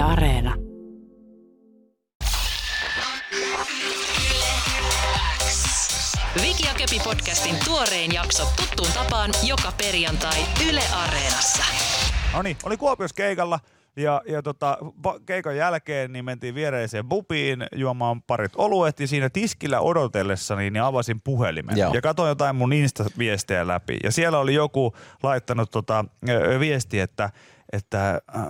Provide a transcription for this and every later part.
Yle Areena. Viki ja Köpi podcastin tuorein jakso tuttuun tapaan joka perjantai Yle Areenassa. No niin, oli Kuopiossa keikalla ja, ja tota, keikan jälkeen niin mentiin viereiseen bubiin juomaan parit oluet ja siinä tiskillä odotellessani niin avasin puhelimen Joo. ja katsoin jotain mun Insta-viestejä läpi ja siellä oli joku laittanut tota, ö, viesti, että että, äh,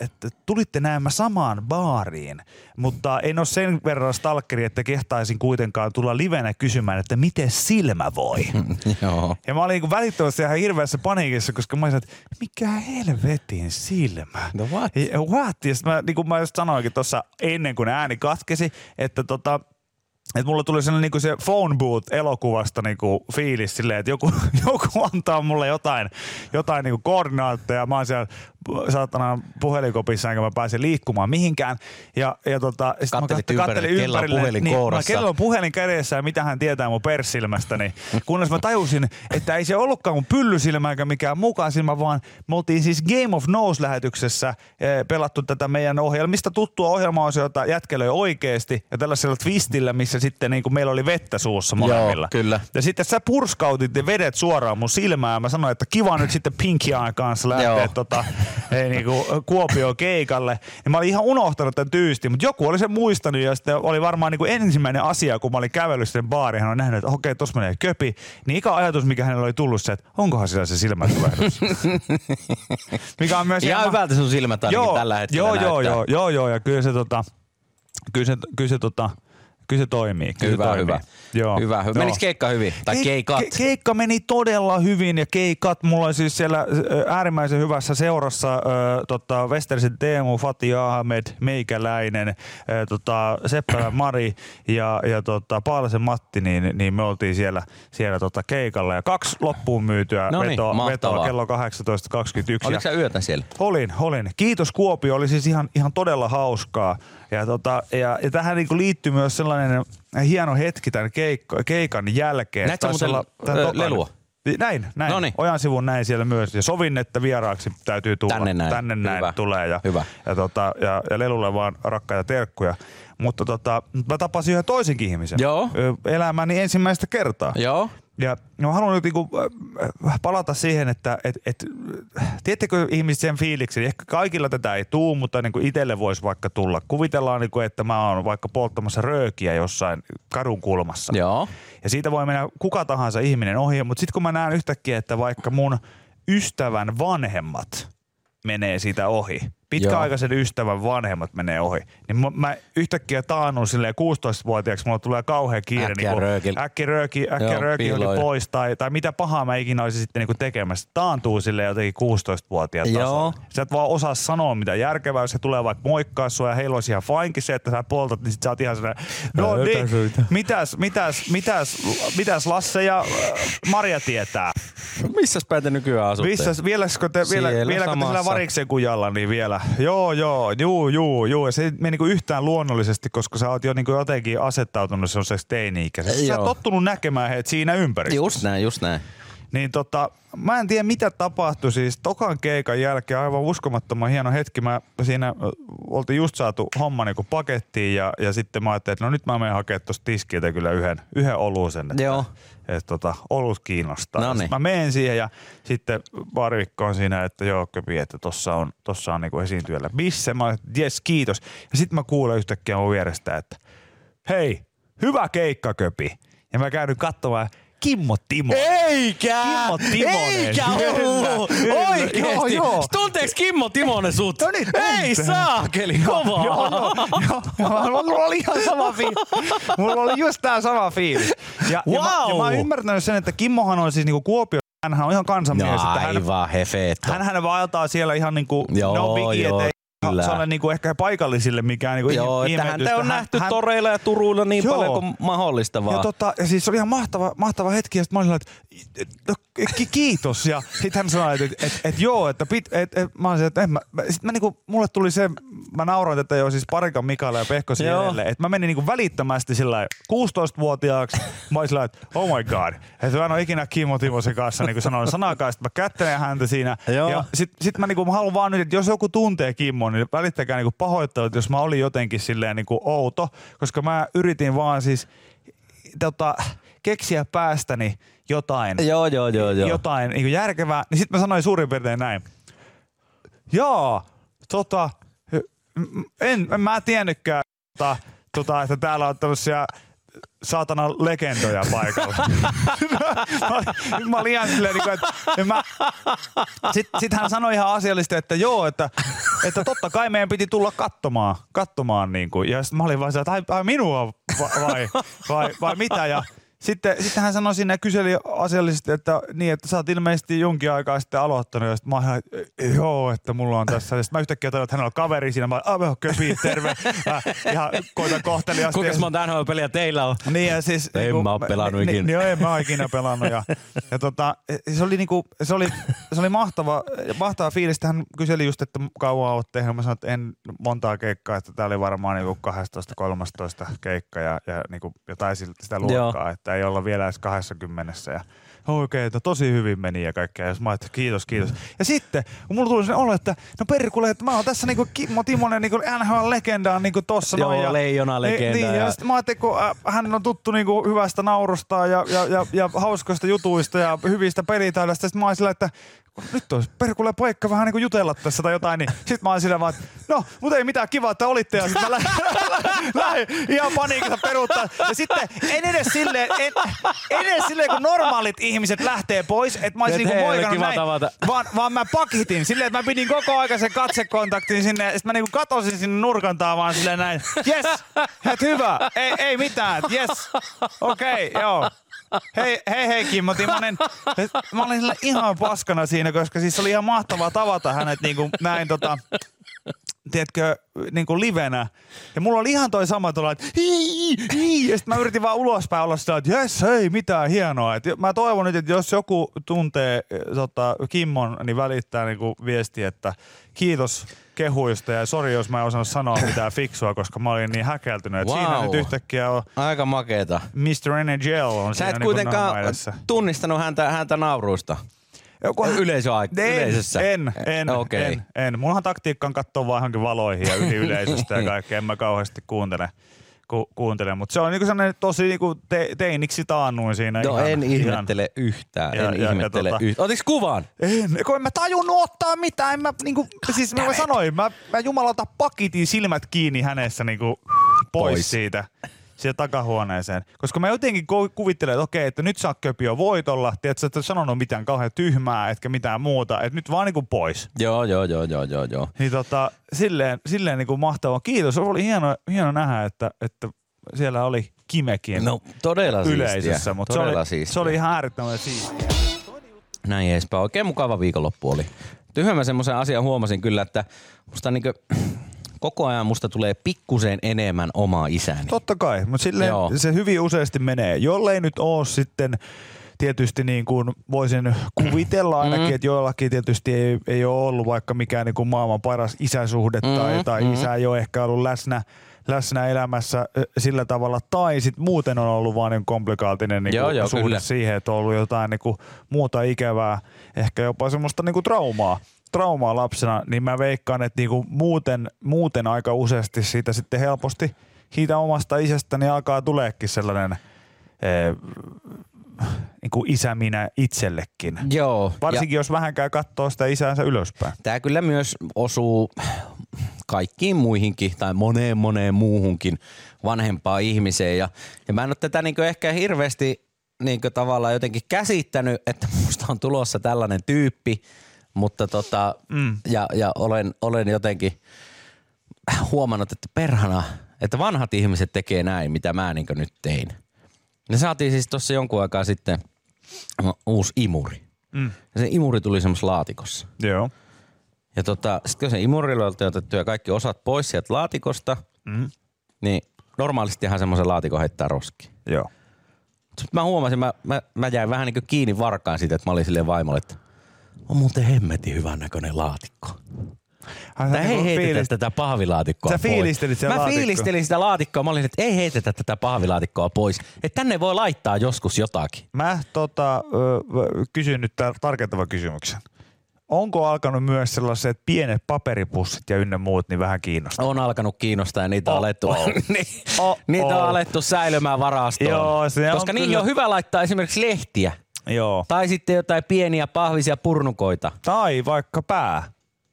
että tulitte näemmä samaan baariin, mutta en ole sen verran stalkeri, että kehtaisin kuitenkaan tulla livenä kysymään, että miten silmä voi. Joo. Ja mä olin niin välittömästi ihan hirveässä paniikissa, koska mä olisin, että mikä helvetin silmä. No what? Ja, what? Ja mä, niin kuin mä just sanoinkin tuossa ennen kuin ääni katkesi, että tota, että mulla tuli sellainen niinku se phone booth elokuvasta niinku fiilis silleen, että joku, joku antaa mulle jotain, jotain niinku koordinaatteja. Mä oon siellä saatana puhelinkopissa, enkä mä pääse liikkumaan mihinkään. Ja, ja tota, sit mä Kattelit kat- ympärille, kello on ympärille, puhelin niin, mä, kourassa. kello on puhelin kädessä ja mitä hän tietää mun perssilmästäni. Kunnes mä tajusin, että ei se ollutkaan mun pyllysilmä eikä mikään mukaan silmä, vaan me oltiin siis Game of Nose-lähetyksessä eh, pelattu tätä meidän ohjelmista tuttua ohjelmaosiota jätkelöi oikeesti ja tällaisella twistillä, missä sitten niin kuin meillä oli vettä suussa molemmilla. Joo, kyllä. Ja sitten sä purskautit ne vedet suoraan mun silmään ja mä sanoin, että kiva nyt sitten Pinky Eye kanssa lähteä tota, ei, niinku, Kuopio keikalle. Ja mä olin ihan unohtanut tämän tyystin, mutta joku oli sen muistanut ja sitten oli varmaan niinku ensimmäinen asia, kun mä olin kävellyt sen baariin, hän on nähnyt, että okei, tossa menee köpi. Niin ikä ajatus, mikä hänellä oli tullut se, että onkohan sillä se silmätulehdus. mikä on myös Ihan hyvältä sun silmät ainakin joo, tällä hetkellä joo, joo, joo, joo, joo, ja kyllä se, tota, kyllä se, kyllä se, tota, kyllä se toimii. Kyllä Hyvä, se toimii. hyvä. Joo. Hyvä, hyvä. Joo. Menikö keikka hyvin? Tai Keik- keikat? ke- keikka meni todella hyvin ja keikat. Mulla oli siis siellä äärimmäisen hyvässä seurassa ö, tota, Westersin Teemu, Fatih Ahmed, Meikäläinen, ö, tota, Seppälä Mari ja, ja tota, Paalisen Matti, niin, niin me oltiin siellä, siellä tota, keikalla. Ja kaksi loppuun myytyä No niin, vetoa, mahtavaa. vetoa kello 18.21. Oliko sä yötä siellä? Olin, olin. Kiitos Kuopio, oli siis ihan, ihan todella hauskaa. Ja, tota, ja, ja tähän niinku liittyy myös sellainen hieno hetki tämän keikko, keikan jälkeen. Näit sä muuten, olla ö, tokan- lelua? Näin, näin. Noniin. Ojan sivun näin siellä myös. Ja sovin, että vieraaksi täytyy tulla. Tänne näin. Tänne näin Hyvä. tulee. Ja, Hyvä. Ja, tota, ja, ja Lelulle vaan rakkaita terkkuja. Mutta tota, mä tapasin yhden toisenkin ihmisen. Joo. Elämäni ensimmäistä kertaa. Joo. Ja mä haluan nyt niinku, äh, palata siihen, että et, et, tiedättekö ihmiset sen fiiliksen, ehkä kaikilla tätä ei tuu, mutta niinku itselle voisi vaikka tulla. Kuvitellaan, niinku, että mä oon vaikka polttamassa röökiä jossain kadun kulmassa. Joo. Ja siitä voi mennä kuka tahansa ihminen ohi, mutta sitten kun mä näen yhtäkkiä, että vaikka mun ystävän vanhemmat menee siitä ohi, pitkäaikaisen ystävän vanhemmat menee ohi, niin mä, mä yhtäkkiä taannun silleen 16-vuotiaaksi, mulla tulee kauhean kiire. Äkkiä niin röökil. äkkiä rööki, äkkiä Joo, rööki pois tai, tai mitä pahaa mä ikinä olisin sitten niinku tekemässä. Taantuu sille jotenkin 16-vuotiaan Joo. Sä et vaan osaa sanoa mitä järkevää, jos se tulee vaikka moikkaa sua ja heillä olisi ihan fainkin se, että sä poltat, niin sit sä oot ihan sellainen, no Älä niin, mitäs, mitäs, mitäs, mitäs Lasse ja äh, Maria tietää? Missäs päin te nykyään asutte? Missä, vieläkö te, vielä, vieläkö te sillä variksen kujalla, niin vielä. Joo, joo, juu, juu, juu. Ja se ei mene niinku yhtään luonnollisesti, koska sä oot jo niinku jotenkin asettautunut sellaiseksi teini-ikäiseksi. Sä oot tottunut näkemään heitä siinä ympäristössä. Just näin, just näin. Niin tota, mä en tiedä mitä tapahtui siis tokan keikan jälkeen, aivan uskomattoman hieno hetki. Mä siinä oltiin just saatu homma niinku pakettiin ja, ja sitten mä ajattelin, että no nyt mä menen hakemaan tuosta tiskiltä kyllä yhden, yhden olusen. Että, Joo. Että tota, olut kiinnostaa. No niin. Sitten Mä menen siihen ja sitten varvikko on siinä, että joo köpi, että tossa on, tossa on niinku esiintyjällä bisse. Mä että jes kiitos. Ja sitten mä kuulen yhtäkkiä mun vierestä, että hei, hyvä keikka köpi. Ja mä käyn katsomaan Kimmo Timo. Eikä! Kimmo Timonen. Eikä ollut! Oikeesti! Joo, joo. Tunteeks Kimmo Timonen sut? No niin, Ei tuntee. saakeli, kovaa! Joo, joo, joo. Mulla oli ihan sama fiilis. Mulla oli just tää sama fiilis. Ja, ja, mä, ja mä oon Wow. ymmärtänyt sen, että Kimmohan on siis niinku Kuopio, hänhän on ihan kansanmies. No että hän, aivan hefeetto. hän, hän vaeltaa siellä ihan niinku Joo, no bigi, joo, ettei kyllä. se ole niinku ehkä paikallisille mikään niinku Joo, että ihmetys, häntä on nähty hän- toreilla ja turuilla niin Joo. paljon kuin mahdollista vaan. Ja, tota, ja siis se oli ihan mahtava, mahtava hetki, ja sitten mä olin että ki- kiitos. Ja sitten hän sanoi, että et, et, joo, että pit, et, et, mä olisin, että en mä, sit mä niinku, mulle tuli se, mä nauroin tätä jo siis Parikan Mikalle ja Pehkosen Joo. että mä menin niinku välittömästi sillä 16-vuotiaaksi. Mä olin sillä että oh my god, että mä en ole ikinä Kimmo Timosen kanssa niinku sanonut sanakaan, että mä kättelen häntä siinä. Joo. Ja sit, sit mä, niinku, mä haluan vaan nyt, että jos joku tuntee Kimmon, niin välittäkää niinku pahoittelut, jos mä olin jotenkin silleen niinku outo, koska mä yritin vaan siis tota, keksiä päästäni jotain Joo, joo, joo, joo. jotain niin järkevää, niin sitten mä sanoin suurin piirtein näin. Jaa, tota, en, en mä tiennytkään, tota, tota, että täällä on tämmöisiä saatana legendoja paikalla. mä, mä olin ihan silleen, niin että mä, sit, sit hän sanoi ihan asiallisesti, että joo, että, että totta kai meidän piti tulla katsomaan, katsomaan niin kuin. Ja sitten mä olin vaan että ai, ai minua vai, vai, vai, vai mitä. Ja sitten, sitten hän sanoi sinne ja kyseli asiallisesti, että niin, että sä oot ilmeisesti jonkin aikaa sitten aloittanut. Ja sitten mä ihan, että joo, että mulla on tässä. Ja sitten mä yhtäkkiä tajuin, että hänellä on kaveri siinä. Mä olin, ah, köpi, terve. Mä ihan koitan kohteliaasti. Kuinka monta NHL-peliä teillä on? Niin ja siis... En mä oo pelannut niin, ikinä. Niin, joo, en mä oo ikinä pelannut. Ja, ja tota, se oli niinku, se oli, se oli mahtava, mahtava fiilis. Hän kyseli just, että kauan oot tehnyt. Mä sanoin, että en montaa keikkaa, että tää oli varmaan niinku 12-13 keikka ja, ja niinku jotain sitä luokkaa, Joo. että ei olla vielä edes 20 ja Oikein, että tosi hyvin meni ja kaikkea. Ja sit mä ajattelin, kiitos, kiitos. Ja sitten, kun mulla tuli sen olo, että no perkule, että mä oon tässä niinku Kimmo Timonen niinku NHL-legendaa niinku tossa Joo, noin. ja- leijona-legenda Niin, niin, ja- ja sitten mä ajattelin, kun äh, hän on tuttu niinku hyvästä naurusta ja, ja, ja, ja hauskoista jutuista ja hyvistä pelitaidoista. Sitten mä olin sillä, että nyt olisi perkulle paikka vähän niinku jutella tässä tai jotain. Niin sitten mä olin sillä vaan, että no, mutta ei mitään kiva, että olitte. Ja sitten mä lähdin, lähdin ihan paniikissa peruuttaa. Ja sitten en edes silleen, en, en edes silleen, kun normaalit ihmiset lähtee pois, että mä olisin niinku moikannut näin, tavata. vaan, vaan mä pakitin silleen, että mä pidin koko ajan sen katsekontaktin sinne. Ja sitten mä niinku katosin sinne nurkan taa vaan silleen näin. Yes, et hyvä. Ei, ei mitään. Yes. Okei, okay, joo. Hei, hei, hei Kimmo Timonen. Mä olin ihan paskana siinä, koska siis oli ihan mahtavaa tavata hänet niinku näin tota, tiedätkö, niin kuin livenä. Ja mulla oli ihan toi sama tuolla, että hii, hii. Ja sitten mä yritin vaan ulospäin olla sitä, että jes, hei, mitään hienoa. Et mä toivon nyt, että jos joku tuntee tota, Kimmon, niin välittää niin kuin viesti, että kiitos kehuista ja sori, jos mä en osannut sanoa mitään fiksua, koska mä olin niin häkeltynyt. Että Siinä Wow. nyt yhtäkkiä on Aika makeeta. Mr. NHL on Sä siinä et niin kuitenkaan tunnistanut häntä, häntä nauruista. Joku- Yleisöaik- en, yleisössä. En, en, Okei. en, en. Mullahan taktiikka on katsoa vaan johonkin valoihin ja yli yleisöstä ja kaikkea. En mä kauheasti kuuntele. Ku, kuuntele. Mutta se on niinku sellainen tosi niinku te, teiniksi taannuin siinä. No ihan, en ihan- ihmettele yhtään. Ja- en ja- ja ihmettele tota- yhtään. Otiks kuvan? En, kun en mä tajunnut ottaa mitään. En mä, niinku, siis mä sanoin, mä, mä jumalauta pakitin silmät kiinni hänessä niinku, Pois. pois. siitä siihen takahuoneeseen. Koska mä jotenkin ku- kuvittelen, että okei, että nyt sä oot köpi jo voitolla. Että et sanonut mitään kauhean tyhmää, etkä mitään muuta. Että nyt vaan niinku pois. Joo, joo, joo, joo, joo, joo. Niin tota, silleen, silleen niinku mahtavaa. Kiitos. Oli hieno, hieno nähdä, että, että siellä oli Kimekin No todella yleisössä. siistiä. Mutta se todella oli, siistiä. se oli ihan äärettömän siistiä. Näin edespäin. Oikein mukava viikonloppu oli. Mä semmoisen asian huomasin kyllä, että musta niinku, koko ajan musta tulee pikkusen enemmän omaa isäni. Totta kai, mutta silleen Joo. se hyvin useasti menee. Jollei nyt ole sitten tietysti niin kuin voisin kuvitella ainakin, Mm. että joillakin tietysti ei, ei ole ollut vaikka mikään niin kuin maailman paras isäsuhde Mm, tai, tai mm. isä ei ole ehkä ollut läsnä, läsnä elämässä sillä tavalla, tai sitten muuten on ollut vaan niin komplikaalinen niin Joo, joo, suhde kyllä. siihen, että on ollut jotain niin kuin muuta ikävää, ehkä jopa semmoista niin kuin traumaa traumaa lapsena, niin mä veikkaan, että niinku muuten, muuten aika useasti siitä sitten helposti siitä omasta isästäni alkaa tuleekin sellainen eh, niin kuin isä minä itsellekin. Joo. Varsinkin jos vähänkään katsoo sitä isäänsä ylöspäin. Tämä kyllä myös osuu kaikkiin muihinkin tai moneen moneen muuhunkin vanhempaan ihmiseen. Ja, ja mä en ole tätä niin ehkä hirveästi niin tavallaan jotenkin käsittänyt, että musta on tulossa tällainen tyyppi, mutta tota, mm. ja, ja olen, olen jotenkin huomannut, että perhana, että vanhat ihmiset tekee näin, mitä mä niin nyt tein. Ne saatiin siis tuossa jonkun aikaa sitten uusi imuri. Mm. Ja se imuri tuli semmoisessa laatikossa. Joo. Ja tota, sitten kun se imurilla oli otettu ja kaikki osat pois sieltä laatikosta, Mm. niin normaalistihan semmoisen laatikon heittää roskiin. Joo. Sitten mä huomasin, mä, mä, mä jäin vähän niin kuin kiinni varkaan siitä, että mä olin silleen vaimolle, että on muuten hemmetin hyvän näköinen laatikko. Ai, hei niinku heitetä fiilis- tätä pahvilaatikkoa Sä pois. fiilistelit Mä laatikkoa. fiilistelin sitä laatikkoa. Mä olin, että ei heitetä tätä pahvilaatikkoa pois. Että tänne voi laittaa joskus jotakin. Mä tota, kysyn nyt tarkentavan kysymyksen. Onko alkanut myös sellaiset pienet paperipussit ja ynnä muut niin vähän kiinnostaa? On alkanut kiinnostaa ja niitä on Oh, alettu, oh. niin, Oh, niitä on oh. alettu säilymään varastoon. Joo, se on Koska niihin kyllä- on hyvä laittaa esimerkiksi lehtiä. Joo. Tai sitten jotain pieniä pahvisia purnukoita. Tai vaikka pää.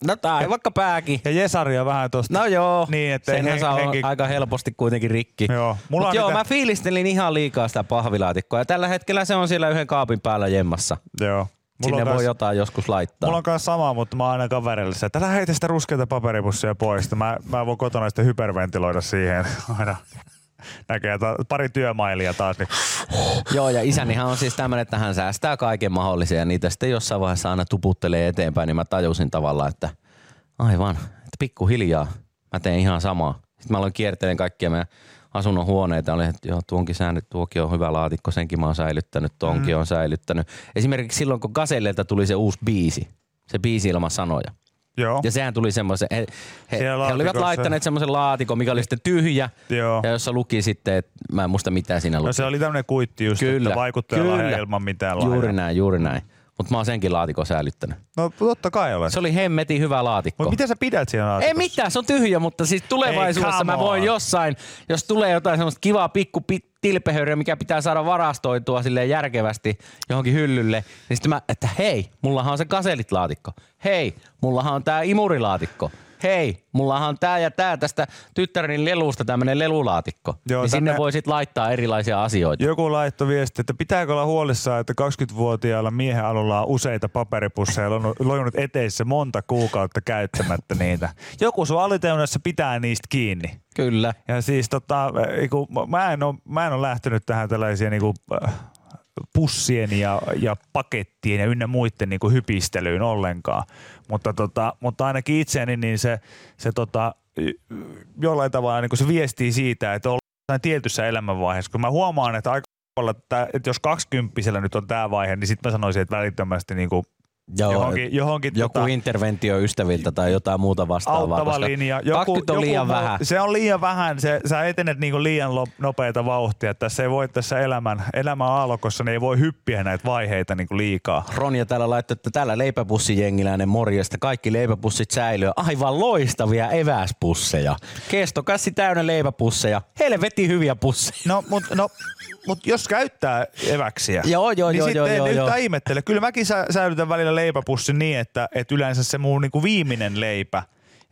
No tai vaikka pääkin. Ja Jesaria vähän tosta. No joo, Niin, että senhän hen- saa henki- aika helposti kuitenkin rikki. Joo, mulla Mut joo, niitä- mä fiilistelin ihan liikaa sitä pahvilaatikkoa ja tällä hetkellä se on siellä yhden kaapin päällä jemmassa. Joo. Mulla Sinne voi kans- jotain joskus laittaa. Mulla on kanssa sama, mutta mä oon aina kaverille se, että älä heitä sitä ruskeita paperipussia pois. Mä, mä voin kotona sitten hyperventiloida siihen aina. Näkee ta- pari työmailia taas. Niin. Joo, ja isänihän on siis tämmöinen, että hän säästää kaiken mahdollisen ja niitä sitten jossain vaiheessa aina tuputtelee eteenpäin, niin mä tajusin tavallaan, että aivan, että pikkuhiljaa mä teen ihan samaa. Sitten mä aloin kiertelen kaikkia meidän asunnon huoneita. Olin, että joo, tuonkin säännöt, tuokin on hyvä laatikko, senkin mä oon säilyttänyt, tuonkin mm. on säilyttänyt. Esimerkiksi silloin, kun Gasellelta tuli se uusi biisi, se biisi ilman sanoja. Joo. Ja sehän tuli semmoisen, he, he, he olivat laittaneet semmoisen laatikon, mikä oli sitten tyhjä. Joo. Ja jossa luki sitten, että mä en muista mitä siinä luki. No se oli tämmöinen kuitti just, Kyllä, että vaikuttajalla kyllä. ilman mitään lahjaa. Juuri näin, juuri näin. Mutta mä oon senkin laatikon säilyttänyt. No totta kai olet. Se oli hemmetin hyvä laatikko. Mutta miten sä pidät siinä Ei laatikossa? mitään, se on tyhjä, mutta siis tulevaisuudessa Ei, mä voin jossain, jos tulee jotain semmoista kivaa pikku pi- tilpehöriä, mikä pitää saada varastoitua silleen järkevästi johonkin hyllylle, niin sitten mä, että hei, mullahan on se kaselit-laatikko. Hei, mullahan on tää imurilaatikko. Hei, mullahan on tää ja tää tästä tyttäreni lelusta tämmönen lelulaatikko. Joo, niin sinne voi sit laittaa erilaisia asioita. Joku laittoi viesti, että pitääkö olla huolissaan, että 20-vuotiaalla miehen alulla on useita paperipusseja lojunut- lojunut eteissä monta kuukautta käyttämättä niitä. Joku sun aliteunassa pitää niistä kiinni. Kyllä. Ja siis tota, mä en ole, mä en ole lähtenyt tähän tällaisia niinku, äh, pussien ja, ja pakettien ja ynnä muiden niinku hypistelyyn ollenkaan. Mutta, tota, mutta ainakin itseäni niin se, se tota, jollain tavalla niin se viestii siitä, että ollaan tietyssä elämänvaiheessa. Kun mä huomaan, että aika että, jos 20 nyt on tämä vaihe, niin sitten mä sanoisin, että välittömästi niin kuin Joo, johonkin, johonkin joku tota, interventio ystäviltä tai jotain muuta vastaavaa. auttava koska linja. 20 on liian muu- vähän. Se on liian vähän. Se, sä etenet niinku liian nopeita vauhtia. Tässä ei voi tässä elämän, elämän aallokossa, niin ei voi hyppiä näitä vaiheita niinku liikaa. Ronja täällä laittoi, että täällä leipäpussijengiläinen morjesta. Kaikki leipäpussit säilyy. Aivan loistavia eväspusseja. Kestokassi täynnä leipäpusseja. Helvetin hyviä pusseja. No, mutta no, mut jos käyttää eväksiä, Joo, joo, niin joo, sitten joo, joo, joo. ihmettele. Kyllä mäkin sä, säilytän välillä leipäpussin niin, että, että yleensä se mun niinku viimeinen leipä,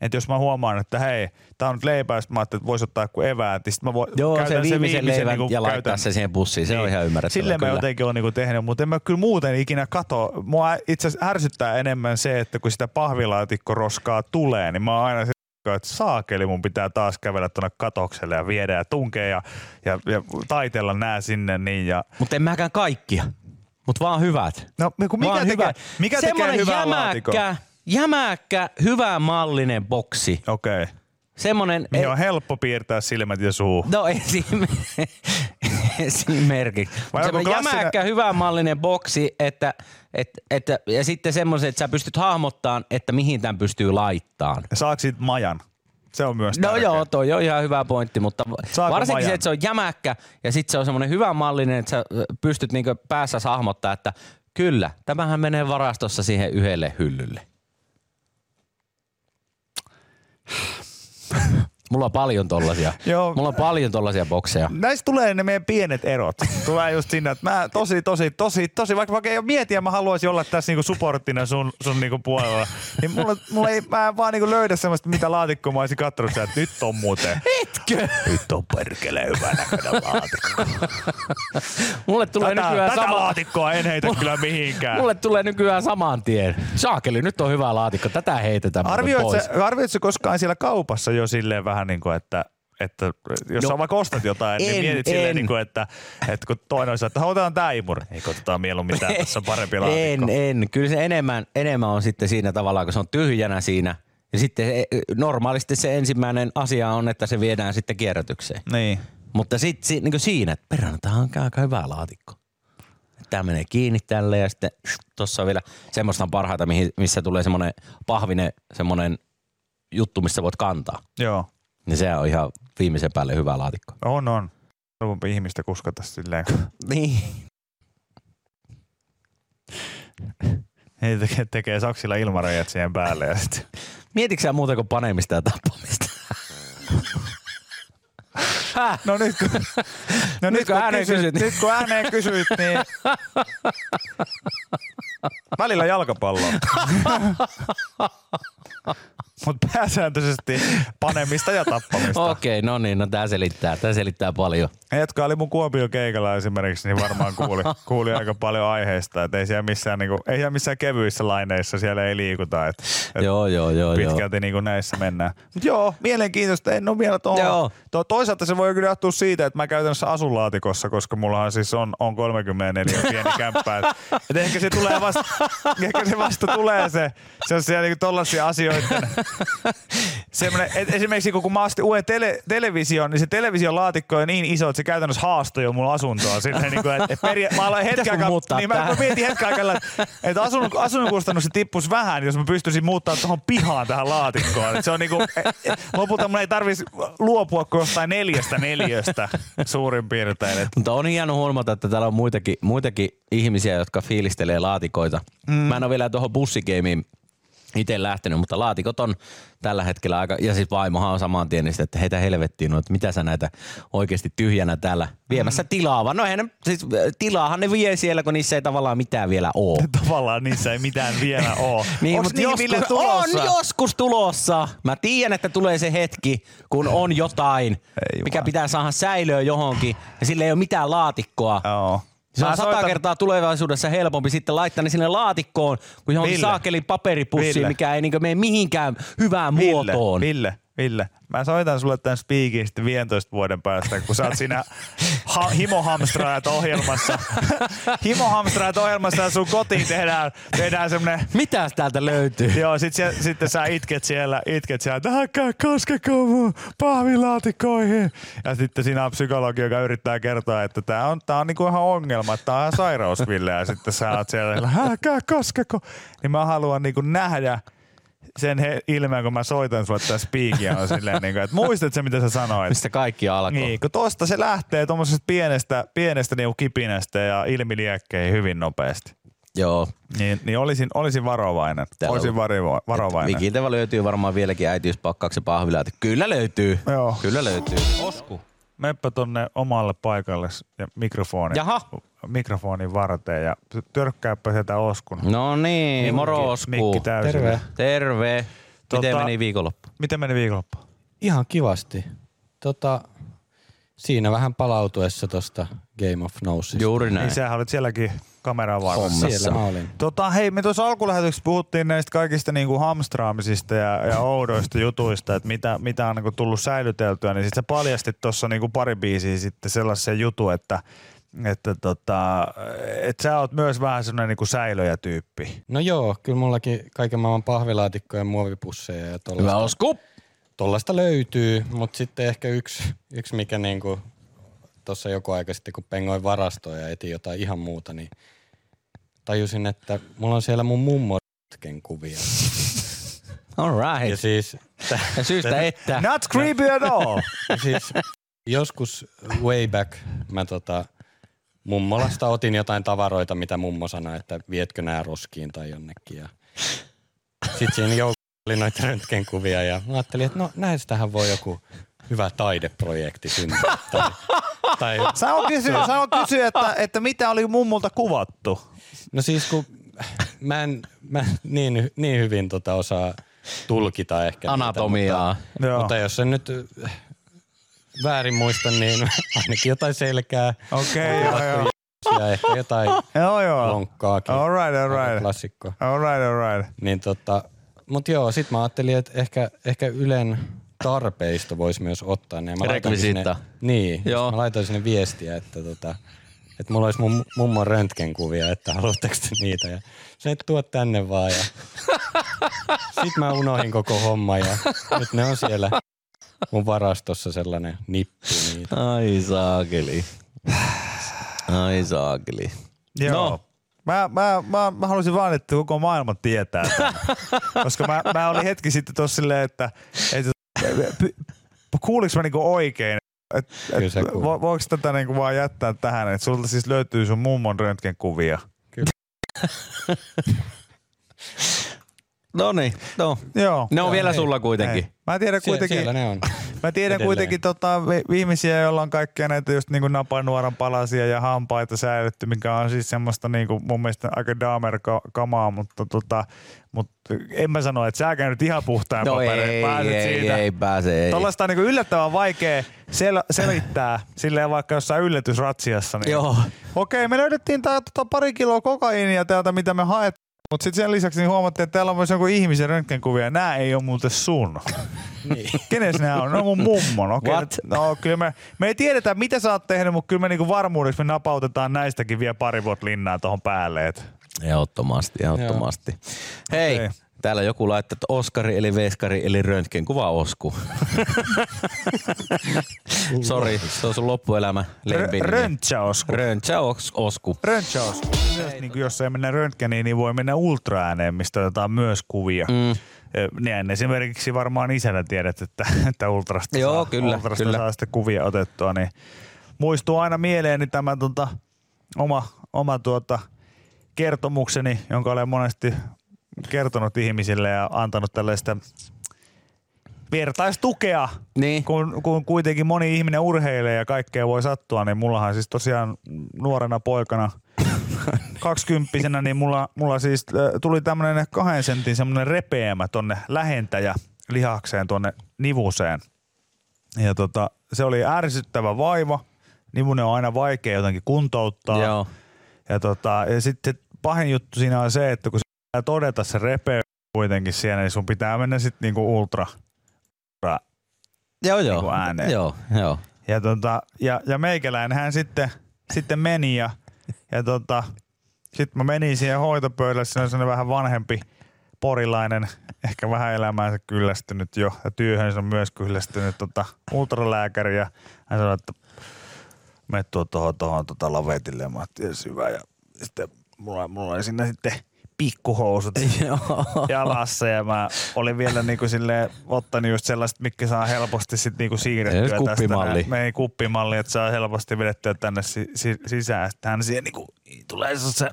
että jos mä huomaan, että hei, tää on nyt leipä, ja sit mä ajattelin, että vois ottaa joku eväät, niin sit mä voin, Joo, se käytän viimeisen leivän niinku ja laittaa käytän- se siihen pussiin. Se on ihan ymmärrettävää. Silleen mä kyllä. jotenkin olen niinku tehnyt, mutta en mä kyllä muuten ikinä kato. Mua itse asiassa ärsyttää enemmän se, että kun sitä pahvilaatikkoroskaa tulee, niin mä oon aina se, että saakeli mun pitää taas kävellä tuonne katokselle ja viedä ja tunkea ja, ja, ja taitella nää sinne niin ja Mutta en mäkään kaikkia. Mutta vaan hyvät. No kun mikä vaan tekee, hyvät. mikä tekee Semmonen hyvää laatikon? jämäkkä, jämäkkä, hyvä mallinen boksi. Okei. Okay. Semmonen, Mihin on helppo piirtää silmät ja suu. No esim... esimerkiksi. Vai Semmoinen klassinen- jämäkkä, hyvänmallinen boksi, että, et, että, ja sitten semmoisen, että sä pystyt hahmottamaan, että mihin tämän pystyy saako siitä majan? Se on myös No tärkeä. joo, toi on ihan hyvä pointti, mutta Saako varsinkin majan? se, että se on jämäkkä ja sitten se on semmoinen hyvänmallinen, että sä pystyt niinku päässä hahmottaa, että kyllä, tämähän menee varastossa siihen yhdelle hyllylle. Mulla on paljon tollasia. Joo. Mulla on paljon tollasia bokseja. Näistä tulee ne meidän pienet erot. Tulee just siinä, että mä tosi, tosi, tosi, tosi, vaikka, vaikka ei ole mietiä, mä haluaisin olla tässä niinku supporttina sun, sun niinku puolella. Niin mulla, mulla ei, mä en vaan niinku löydä semmoista, mitä laatikkoa mä olisin kattonut sieltä, että nyt on muuten. Etkö? Nyt on perkele hyvä näköinen laatikko. Mulle tulee Tätä, nykyään tätä sama... laatikkoa en heitä kyllä mihinkään. Mulle tulee nykyään saman tien. Saakeli, nyt on hyvä laatikko. Tätä heitetään muuten Arvioit pois. sä, arvioit sä koskaan siellä kaupassa jo silleen vähän niin kuin, että että jos No, sä vaikka ostat jotain, niin en, mietit silleen, en. niin kuin, että, että kun toinen on, että otetaan tää imuri. Ei otetaan mieluummin tää, tässä on parempi laatikko. En, en. Kyllä se enemmän, enemmän on sitten siinä tavallaan, kun se on tyhjänä siinä. Ja sitten se- normaalisti se ensimmäinen asia on, että se viedään sitten kierrätykseen. Niin. Mutta sitten si, niin siinä, että perhana, tämä on aika hyvä laatikko. Tämä menee kiinni tälle ja sitten tuossa on vielä semmoista on parhaita, mihin, missä tulee semmoinen pahvinen, semmoinen juttu, missä voit kantaa. Joo. Niin se on ihan viimeisen päälle hyvä laatikko. On, on. Ruvunpa ihmistä kuskata silleen, Niin. he tekee, tekee saksilla ilmarajat siihen päälle ja sitten Mietitkö sä muuta kuin panemista ja tappamista? Häh? No nyt kun, no Nyt kun ääneen kysyt, niin- nyt kun ääneen kysyit, niin välillä jalkapalloa. Mutta pääsääntöisesti panemista ja tappamista. Okei, no niin, no tää selittää, tää selittää paljon. Ne, jotka oli mun Kuopio keikalla esimerkiksi, niin varmaan kuuli, kuuli aika paljon aiheesta. Että ei siellä missään, niinku, ei siellä missään kevyissä laineissa siellä ei liikuta. Et, et Joo, joo, joo, joo. pitkälti niinku näissä mennään. Mut joo, mielenkiintoista. En ole vielä tuohon. Joo. Tuo, toisaalta se voi kyllä johtua siitä, että mä käytännössä asun laatikossa, koska mullahan siis on, on 34 pieni kämppä. Et, et ehkä se tulee vasta, ehkä se vasta tulee se, se on siellä niinku tollasia asioita. Semmoinen, et esimerkiksi kun, mä ostin uuden tele, television, niin se television laatikko on niin iso, että se käytännössä haastoi jo mun asuntoa. Silleen, niin kuin, että, että peria- mä aloin hetken aikaa, niin mä, mä mietin hetken aikaa, että, että asunnon, asunnon kustannus tippuisi vähän, jos mä pystyisin muuttaa tuohon pihaan tähän laatikkoon. Että se on niinku, e- e- lopulta mun ei tarvitsisi luopua kuin jostain neljästä neljöstä suurin piirtein. Et, Mutta on hieno huomata, että täällä on muitakin, muitakin ihmisiä, jotka fiilistelee laatikoita. Mm. Mä en ole vielä tuohon bussigeimiin itse lähtenyt, mutta laatikot on tällä hetkellä aika, ja siis vaimohan on saman tien, niin että heitä helvettiin, no, että mitä sä näitä oikeasti tyhjänä täällä viemässä mm. tilaa, vaan no ne, siis äh, tilaahan ne vie siellä, kun niissä ei tavallaan mitään vielä oo. tavallaan niissä ei mitään vielä ole. Niin, Onks mutta niin, joskus, tulossa? on joskus tulossa. Mä tiedän, että tulee se hetki, kun on jotain, Ei mikä pitää saada säilöön johonkin, ja sillä ei ole mitään laatikkoa. Joo. Se on sata soitan- kertaa tulevaisuudessa helpompi sitten laittaa ne sinne laatikkoon kuin johonkin Ville. saakelin paperipussiin, Ville. mikä ei niin mene mihinkään hyvään Ville, muotoon. Ville, Ville, mä soitan sulle tämän spiikin sitten 15 vuoden päästä, kun sä oot siinä ha- himohamstraajat ohjelmassa. himohamstraajat ohjelmassa ja sun kotiin tehdään, tehdään semmonen Mitä täältä löytyy? Joo, sit se, sitten sä itket siellä, itket siellä, että älkää koskeko mun pahvilaatikoihin. Ja sitten siinä on psykologi, joka yrittää kertoa, että tää on, tää on niinku ihan ongelma, että tää on ihan sairaus, Ville. Ja sitten sä oot siellä, älkää koskeko. Niin mä haluan niinku nähdä sen he, ilmeen, kun mä soitan sulle tässä spiikiä, on silleen, niinku, että muistat se, mitä sä sanoit. Mistä kaikki alkoi? Niin, kun tosta se lähtee tuommoisesta pienestä, pienestä niinku kipinästä ja ilmiliekkeihin hyvin nopeasti. Joo. Niin, niin olisin, olisin varovainen. Täällä olisin varivo, varovainen. Vikinteva löytyy varmaan vieläkin äitiyspakkauksen pahvilaati. Kyllä löytyy. Joo. Kyllä löytyy. Osku. Meppä tonne omalle paikalle ja mikrofoni, Jaha. mikrofonin varteen ja törkkääpä sieltä Oskun. No niin, moro Osku. Mikki. Terve. Terve. Miten Tota- meni viikonloppu? Miten meni viikonloppu? Ihan kivasti. Tota, siinä vähän palautuessa tosta Game of Thronesista. Juuri näin. Niin sähän olit sielläkin kameran varressa. Hommassa. Siellä mä olin. Tota, hei, me tuossa alkulähetyksessä puhuttiin näistä kaikista niinku hamstraamisista ja, ja oudoista jutuista, että mitä, mitä on niinku tullut säilyteltyä, niin sitten sä paljastit tuossa niinku pari biisiä sitten sellaisen jutun, että että tota, et sä oot myös vähän sellainen niinku säilöjä-tyyppi. No joo, kyllä mullakin kaiken maailman pahvilaatikkoja, muovipusseja ja Hyvä tollaista, Osku. tollaista löytyy, mutta sitten ehkä yksi, yksi mikä niinku tuossa joku aika sitten, kun pengoin varastoa ja etin jotain ihan muuta, niin tajusin, että mulla on siellä mun mummon kuvia. All Ja right. siis, Ja syystä että. Not creepy at all! ja siis joskus way back mä tota, mummolasta otin jotain tavaroita, mitä mummo sanoi, että vietkö nää roskiin tai jonnekin. Ja sitten siinä joukossa oli noita röntgenkuvia ja mä ajattelin, että no näistähän voi joku hyvä taideprojekti syntyä. Tai, tai, Sä on kysyä, sä on kysyä että, että mitä oli mummulta kuvattu. no siis kun mä en, mä en niin, niin hyvin tota osaa tulkita ehkä niitä, Anatomiaa. mutta, Joo. mutta jos en nyt väärin muista, niin ainakin jotain selkää. Okei, joo, joo. ja ehkä jotain Joo, joo. lonkkaakin. All right, all right. Klassikko. All right, all right. Niin tota, mut joo, sit mä ajattelin, että ehkä, ehkä Ylen tarpeista voisi myös ottaa ne. Mä laitoin Rekvisiitta. Sinne, niin, Joo. joo. mä laitoin sinne viestiä, että tota, että mulla olisi mun mummon röntgenkuvia, että haluatteko te niitä. Ja se et tuo tänne vaan. Ja sit mä unohin koko homma ja nyt ne on siellä mun varastossa sellainen nippu niitä. Ai saakeli. Ai saakeli. Joo. No. Mä, mä, mä, mä halusin vaan, että koko maailma tietää tämän. Koska mä, mä olin hetki sitten tuossa silleen, että, että kuuliko mä niinku oikein, et, Kyllä et, vo, voiko tätä niinku vaan jättää tähän, että sulta siis löytyy sun mummon röntgenkuvia. No niin, no. Joo. Ne on vielä ei, sulla kuitenkin. Ei. Mä tiedän Sie- kuitenkin, siellä ne on. Mä tiedän Edelleen. kuitenkin tota, viimeisiä, joilla on kaikkia näitä just niinku napanuoran palasia ja hampaita säilytty, mikä on siis semmoista niinku mun mielestä aika daamer kamaa, mutta tota, mut en mä sano, että sä nyt ihan puhtaan No paperein. ei, Pääset ei, siitä. ei pääse, ei. Tuollaista on niinku yllättävän vaikea sel- selittää silleen vaikka jossain yllätysratsiassa. Niin Joo. Okei, me löydettiin tää, tota, pari kiloa kokaiinia täältä, mitä me haet. Mutta sitten sen lisäksi niin huomattiin, että täällä on myös joku ihmisen röntgenkuvia. Nämä ei ole muuten sun. Niin. Kenes nämä on? No mun mummon. Okei, What? no kyllä me, me ei tiedetä mitä sä oot tehnyt, mutta kyllä me niinku varmuudeksi me napautetaan näistäkin vielä pari vuotta linnaa tuohon päälle. Et. Ehdottomasti, ehdottomasti. Hei, Okei. Täällä joku laittaa, että Oskari eli Veskari eli Röntgen kuva Osku. Sori, se on sun loppuelämä lempinimi. Röntsäosku. Röntsä Os- Osku. Röntsäosku. Myös, niin jos ei mennä röntgeniin, niin voi mennä ultraääneen, mistä otetaan myös kuvia. Mm. Niin esimerkiksi varmaan isällä tiedät, että, että ultrasta, Joo, saa, kyllä, ultrasta kyllä. saa sitten kuvia otettua. Niin muistuu aina mieleeni tämä tota, oma, oma tuota, kertomukseni, jonka olen monesti kertonut ihmisille ja antanut tällaista vertaistukea, Niin. kun, kun kuitenkin moni ihminen urheilee ja kaikkea voi sattua, niin mullahan siis tosiaan nuorena poikana kaksikymppisenä, niin mulla, mulla siis äh, tuli tämmönen kahden sentin semmonen repeämä tonne lähentäjä lihakseen tuonne nivuseen. Ja tota, se oli ärsyttävä vaiva. Nivunen on aina vaikea jotenkin kuntouttaa. Joo. Ja, tota, ja sitten pahin juttu siinä on se, että kun todeta se repeä kuitenkin siellä, niin sun pitää mennä sitten niinku ultra, ultra Joo, joo. Niinku ääneen. Joo, joo. ja, tota, ja, ja meikäläinen hän sitten, sitten meni ja, ja tota, sitten mä menin siihen hoitopöydälle, siinä on sellainen vähän vanhempi porilainen, ehkä vähän elämäänsä kyllästynyt jo ja työhönsä myös kyllästynyt tota, ultralääkäri ja hän sanoi, että tuo tuohon, tuohon tota lavetille ja mä ajattelin, "Jes, hyvä ja sitten mulla, mulla oli siinä sitten pikkuhousut jalassa ja mä olin vielä niinku silleen ottanut just sellaiset, mitkä saa helposti sit niinku siirrettyä tästä. kuppimalli. ei kuppimalli, että saa helposti vedettyä tänne si- si- sisään. Sitten hän siihen niinku tulee se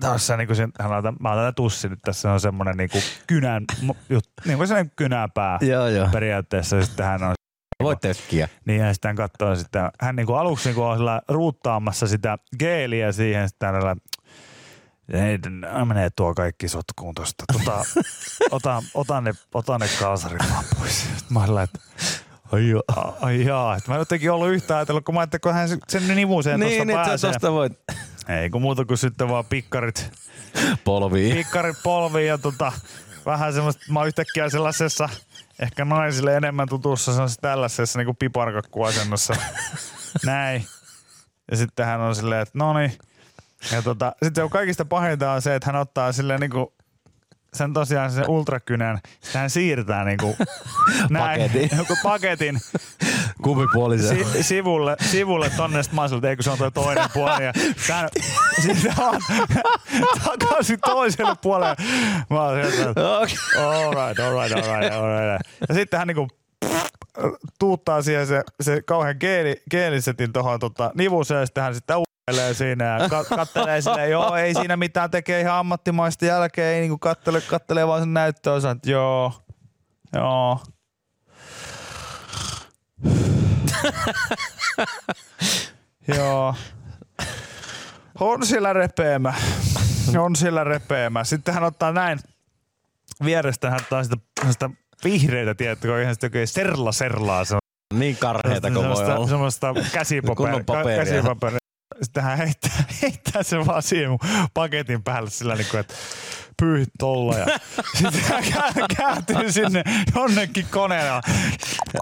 tässä niinku sen, hän otan, mä tätä tussi nyt, tässä on semmonen niinku kynän, jut, niinku sellainen kynäpää Joo, joo. periaatteessa. Sitten hän on Voit tökkiä. niin ja sitten hän katsoo sitä, hän niinku aluksi niinku on sillä ruuttaamassa sitä geeliä siihen, sitten hänellä ei, menee tuo kaikki sotkuun tosta. Tota, ota, ota, ne, ota ne kalsarit vaan pois. Mä olin, että ai, joo, ai jaa. Että mä en jotenkin ollut yhtään ajatellut, kun mä ajattelin, kun hän sen nivuseen Niin, että sä pääsee. tosta voit Ei kun muuta kuin sitten vaan pikkarit, polviin. pikkarit polviin ja tota, vähän semmoista, mä oon yhtäkkiä sellaisessa ehkä naisille enemmän tutussa sellaisessa tällaisessa niin piparkakkuasennossa. Näin. Ja sitten hän on silleen, että no niin. Ja tota, sitten se on kaikista pahinta on se, että hän ottaa silleen niinku sen tosiaan sen ultrakynän, sitten hän siirtää niinku näin, Paketin. joku paketin Kumpipuolisen. si- sivulle, sivulle tonne, sit mä oon siltä, eikö se on toi toinen puoli. Ja tän, sitten on takaisin toiselle puolelle. Mä oon sieltä, että Okei. all right, all right, all right, all right. Ja sitten hän niinku tuuttaa siihen se, se kauhean geeli, geelisetin tuohon tota, nivuseen ja sitten hän sitten uudelleen siinä ja ka- kattelee silleen, joo ei siinä mitään, tekee ihan ammattimaista jälkeen, ei niinku kattele, kattelee vaan sen näyttöönsä, että joo, joo. joo. On sillä repeämä. On sillä repeämä. Sitten hän ottaa näin vierestä, hän ottaa sitä, sitä vihreitä, tiedätkö, ihan sitä oikein serla serlaa. Se on Niin karheita kuin voi semmoista, olla. semmoista käsipaperia. Kunnon paperia. käsipaperia. Sitten hän heittää, heittää sen vaan siihen mun paketin päälle sillä niin kuin, että pyyhit tolla. Ja sitten hän kä- kääntyy sinne jonnekin koneella.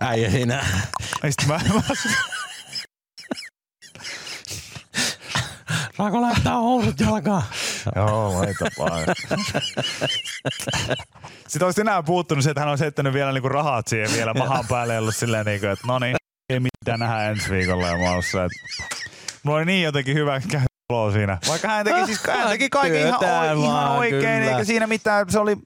Äijä siinä. Ja sitten mä, mä Saako laittaa housut jalkaan? Joo, laita vaan. Sitten olisi enää puuttunut se, että hän olisi heittänyt vielä niinku rahat siihen vielä mahan päälle ja ollut silleen, niinku, että no niin, ei mitään nähdä ensi viikolla. Ja mä ollut silleen, että mulla oli niin jotenkin hyvä olo siinä. Vaikka hän teki, siis, hän teki kaiken ihan, ihan oikein, kyllä. eikä siinä mitään, se oli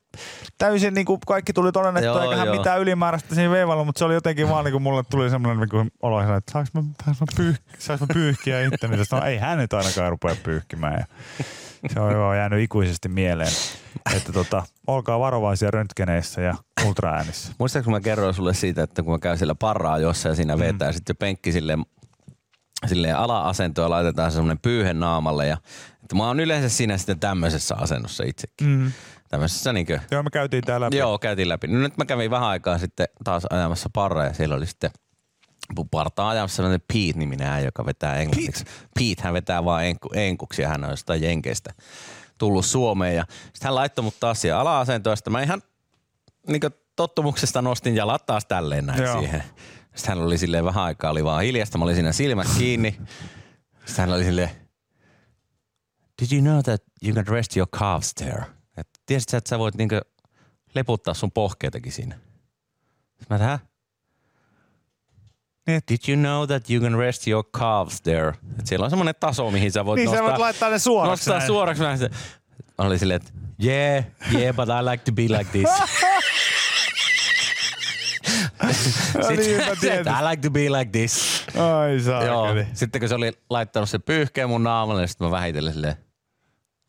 täysin niin kuin kaikki tuli todennettu, eikä hän mitään ylimääräistä siinä veivalla, mutta se oli jotenkin vaan niin kuin mulle tuli semmoinen niin kuin olo, että saanko mä, saanko mä, pyyh, saanko mä pyyhkiä itteni, tästä? no, ei hän nyt ainakaan rupea pyyhkimään. Ja se on joo jäänyt ikuisesti mieleen, että tota, olkaa varovaisia röntgeneissä ja ultraäänissä. Muistaaks mä kerroin sulle siitä, että kun mä käyn siellä parraa jossain ja siinä vetää, mm. sitten jo penkki silleen, silleen ala-asento ja laitetaan semmoinen pyyhe naamalle. Ja, että mä oon yleensä siinä sitten tämmöisessä asennossa itsekin. Mm. Tämmöisessä niinkö, Joo, me käytiin täällä läpi. joo, käytiin läpi. No nyt mä kävin vähän aikaa sitten taas ajamassa parraa ja siellä oli sitten partaa ajamassa sellainen Pete-niminen äijä, joka vetää englanniksi. Pete. Pete, hän vetää vaan enku, enkuksi ja hän on jostain jenkeistä tullut Suomeen. Ja sitten hän laittoi mut taas siihen ala-asentoon sitten mä ihan niin tottumuksesta nostin jalat taas tälleen näin Joo. siihen. Sitten hän oli silleen vähän aikaa, oli vaan hiljasta. Mä olin siinä silmät kiinni. Sitten hän oli silleen, did you know that you can rest your calves there? Et tiesit sä, että sä voit niinku leputtaa sun pohkeitakin siinä? Sitten mä tähän. Niin. Did you know that you can rest your calves there? Et siellä on semmoinen taso, mihin sä voit Niin sä nostaa, voit laittaa ne suoraksi nostaa näin. suoraksi. Mä olin silleen, että yeah, yeah, but I like to be like this. tietysti. I like to be like this. Ai Joo. saakeli. Sitten kun se oli laittanut se pyyhkeen mun naamalle, niin sitten mä vähitellen silleen.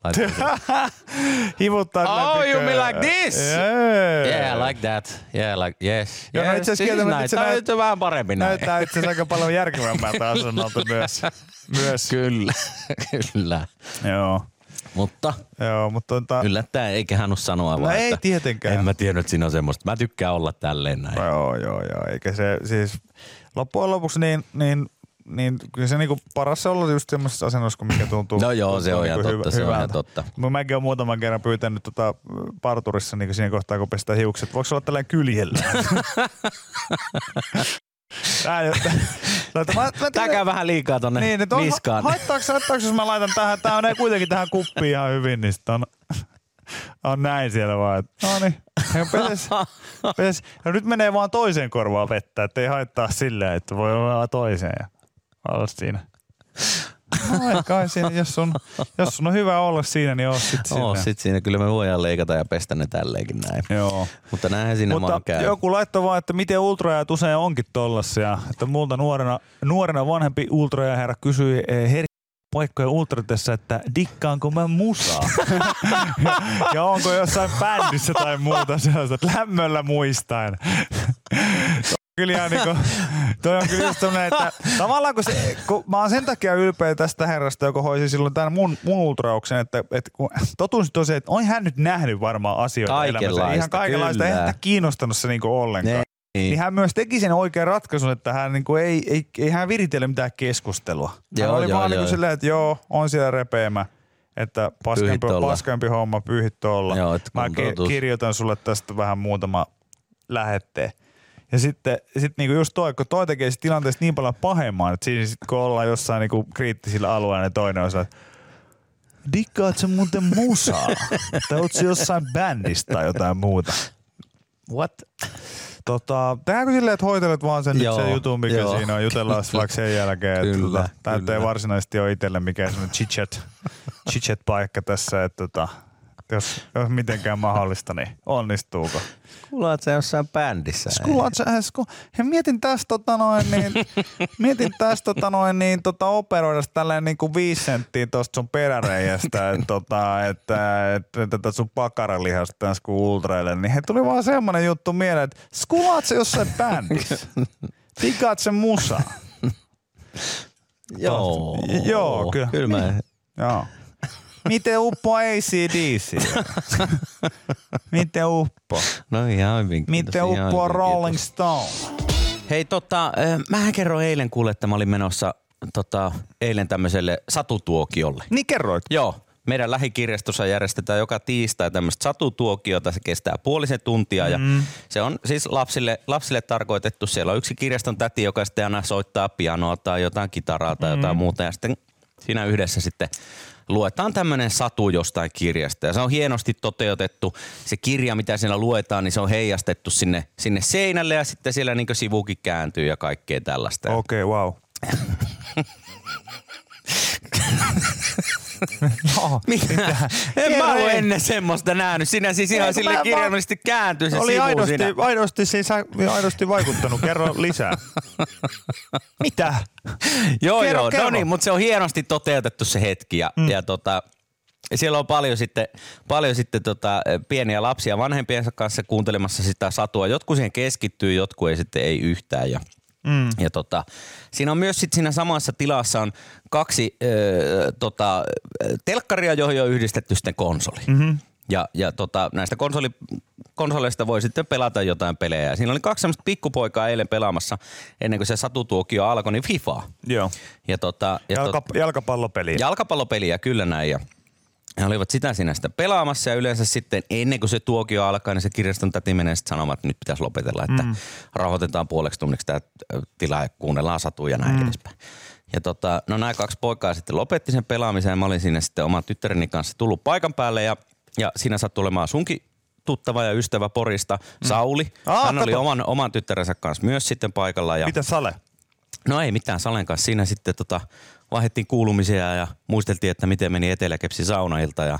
Hivuttaa Oh, you mean like this? Yeah. Yeah, like that. Yeah, like, yes. Joo, no yes, itse asiassa this is kieltämättä nice. se Tää on näyt- nyt vähän parempi näin. Näyttää itse asiassa aika paljon järkevämmältä asennolta myös. myös. Kyllä, kyllä. Joo. Mutta Joo, mutta tota, yllättäen ei kehannut sanoa no vaan, ei että tietenkään. en mä tiennyt, että siinä on semmoista. Mä tykkään olla tälleen näin. Joo, joo, joo. Eikä se siis loppujen lopuksi niin, niin niin kyllä se niinku paras se olla just semmoisessa asennossa, mikä tuntuu. No joo, se on ihan niinku totta, se on ihan totta. Mä mäkin olen muutaman kerran pyytänyt tota parturissa niin siinä kohtaa, kun pestään hiukset. Voiko olla tällainen kyljellä? Tää, tää, mä, käy vähän liikaa tonne niin, on, niskaan. haittaako, haittaako, jos mä laitan tähän, tää on kuitenkin tähän kuppiin ihan hyvin, niin on, on näin siellä vaan. No niin, peses, peses. Ja nyt menee vaan toiseen korvaan vettä, että ei haittaa silleen, että voi olla toiseen ja olla siinä. No kai siinä, jos sun, jos sun on hyvä olla siinä, niin oo sit siinä. Oo, sit siinä kyllä me voidaan leikata ja pestä ne tälleenkin näin. Joo. Mutta näinhän siinä Mutta käy. joku laittoi vaan, että miten ultraajat usein onkin tollasia. Että multa nuorena, nuorena vanhempi ultraajaherra kysyi eh, her paikkojen ultratessa, että dikkaanko mä musaa? ja, ja, onko jossain bändissä tai muuta sellaista, että lämmöllä muistaen. Kyllä ihan niinku, toi on kyllä just että tavallaan kun, se, kun mä oon sen takia ylpeä tästä herrasta, joka hoisi silloin tämän mun, mun ultrauksen, että, että kun totuus on se, että on hän nyt nähnyt varmaan asioita elämässä. Kaikenlaista, Ihan kaikenlaista. Ei kyllä. häntä kiinnostanut se niinku ollenkaan. Ne- Niin. niin. hän myös teki sen oikean ratkaisun, että hän niinku ei, ei, ei hän viritele mitään keskustelua. Hän Joo, oli joo, vaan niinku joo. silleen, että joo, on siellä repeämä. Että paskempi, paskempi homma, pyyhit olla. Joo, että Mä ki- kirjoitan sulle tästä vähän muutama lähetteen. Ja sitten sit niinku just toi, kun toi tekee sit tilanteesta niin paljon pahemman, että siinä sit kun ollaan jossain niinku kriittisillä alueilla, niin toinen on sellainen, Dikkaat sä muuten musaa? tai oot jossain bändistä tai jotain muuta? What? Tota, tehdäänkö silleen, että hoitelet vaan sen, nyt Joo, sen jutun, mikä joo. siinä on, jutellaan vaikka sen jälkeen. Että Kyllä, tota, tää nyt ei kyllä. varsinaisesti ole itselle mikään semmoinen chit-chat, chit-chat paikka tässä, että tota, jos, jos mitenkään mahdollista, niin onnistuuko? Kuulat sä jossain bändissä? Kuulat sä, sku, he mietin tästä tota noin, niin, mietin tästä tota noin, niin, tota, operoida tälleen niin kuin viisi senttiä tosta sun peräreijästä, että, tota, että, että, tätä sun pakaralihasta tässä kun ultraille, niin he tuli vaan semmonen juttu mieleen, että skulaat sä jossain bändissä? Tikaat sen musaa? Joo. Joo, kyllä. Kyllä mä, Joo. Miten uppo ACDC? Miten uppo? no ihan hyvin. Miten uppo Rolling. Stone? Hei tota, äh, mähän kerroin eilen kuule, että mä olin menossa tota, eilen tämmöiselle satutuokiolle. Niin kerroit. Joo. Meidän lähikirjastossa järjestetään joka tiistai tämmöistä satutuokiota. Se kestää puolisen tuntia ja Mm. se on siis lapsille, lapsille tarkoitettu. Siellä on yksi kirjaston täti, joka sitten aina soittaa pianoa tai jotain kitaraa tai Mm. jotain muuta. Ja sitten siinä yhdessä sitten luetaan tämmöinen satu jostain kirjasta. Ja se on hienosti toteutettu. Se kirja, mitä siellä luetaan, niin se on heijastettu sinne, sinne seinälle ja sitten siellä niin sivukin kääntyy ja kaikkea tällaista. Okei, okay, wow. No, Mitä? En mä ole ennen semmoista nähnyt. Sinä siis ihan sille mä- mä- kirjaimellisesti kääntyi se oli aidosti, siinä. aidosti, siis aidosti vaikuttanut. Kerro lisää. Mitä? Joo, Kerro, joo. kerro. No niin, mutta se on hienosti toteutettu se hetki. Ja, mm. ja tota, siellä on paljon sitten, paljon sitten tota, pieniä lapsia vanhempiensa kanssa kuuntelemassa sitä satua. Jotkut siihen keskittyy, jotkut ei sitten ei yhtään. Ja, Mm. ja tota, siinä on myös sit siinä samassa tilassa on kaksi ö, tota, telkkaria, joihin on yhdistetty sitten konsoli. Mm-hmm. Ja, ja tota, näistä konsoli, konsoleista voi sitten pelata jotain pelejä. Siinä oli kaksi semmoista pikkupoikaa eilen pelaamassa, ennen kuin se satutuokio alkoi, niin FIFA. Joo. Ja tota, ja Jalka, jalkapallopeliä. jalkapallopeliä kyllä näin. Ja he olivat sitä siinä sitä pelaamassa ja yleensä sitten ennen kuin se tuokio alkaa, niin se kirjaston täti menee sitten sanomaan, että nyt pitäisi lopetella, että mm. rauhoitetaan puoleksi tunniksi tämä tila ja kuunnellaan satuja ja näin mm. edespäin. Ja tota, no nämä kaksi poikaa sitten lopetti sen pelaamisen ja mä olin siinä sitten oman tyttäreni kanssa tullut paikan päälle ja, ja siinä sattui olemaan sunkin tuttava ja ystävä Porista, Sauli. Ah, Hän oli kato. oman, oman tyttärensä kanssa myös sitten paikalla. Ja Mitä Sale? No ei mitään Salen kanssa. Siinä sitten tota, vaihdettiin kuulumisia ja muisteltiin, että miten meni Eteläkepsi saunailta ja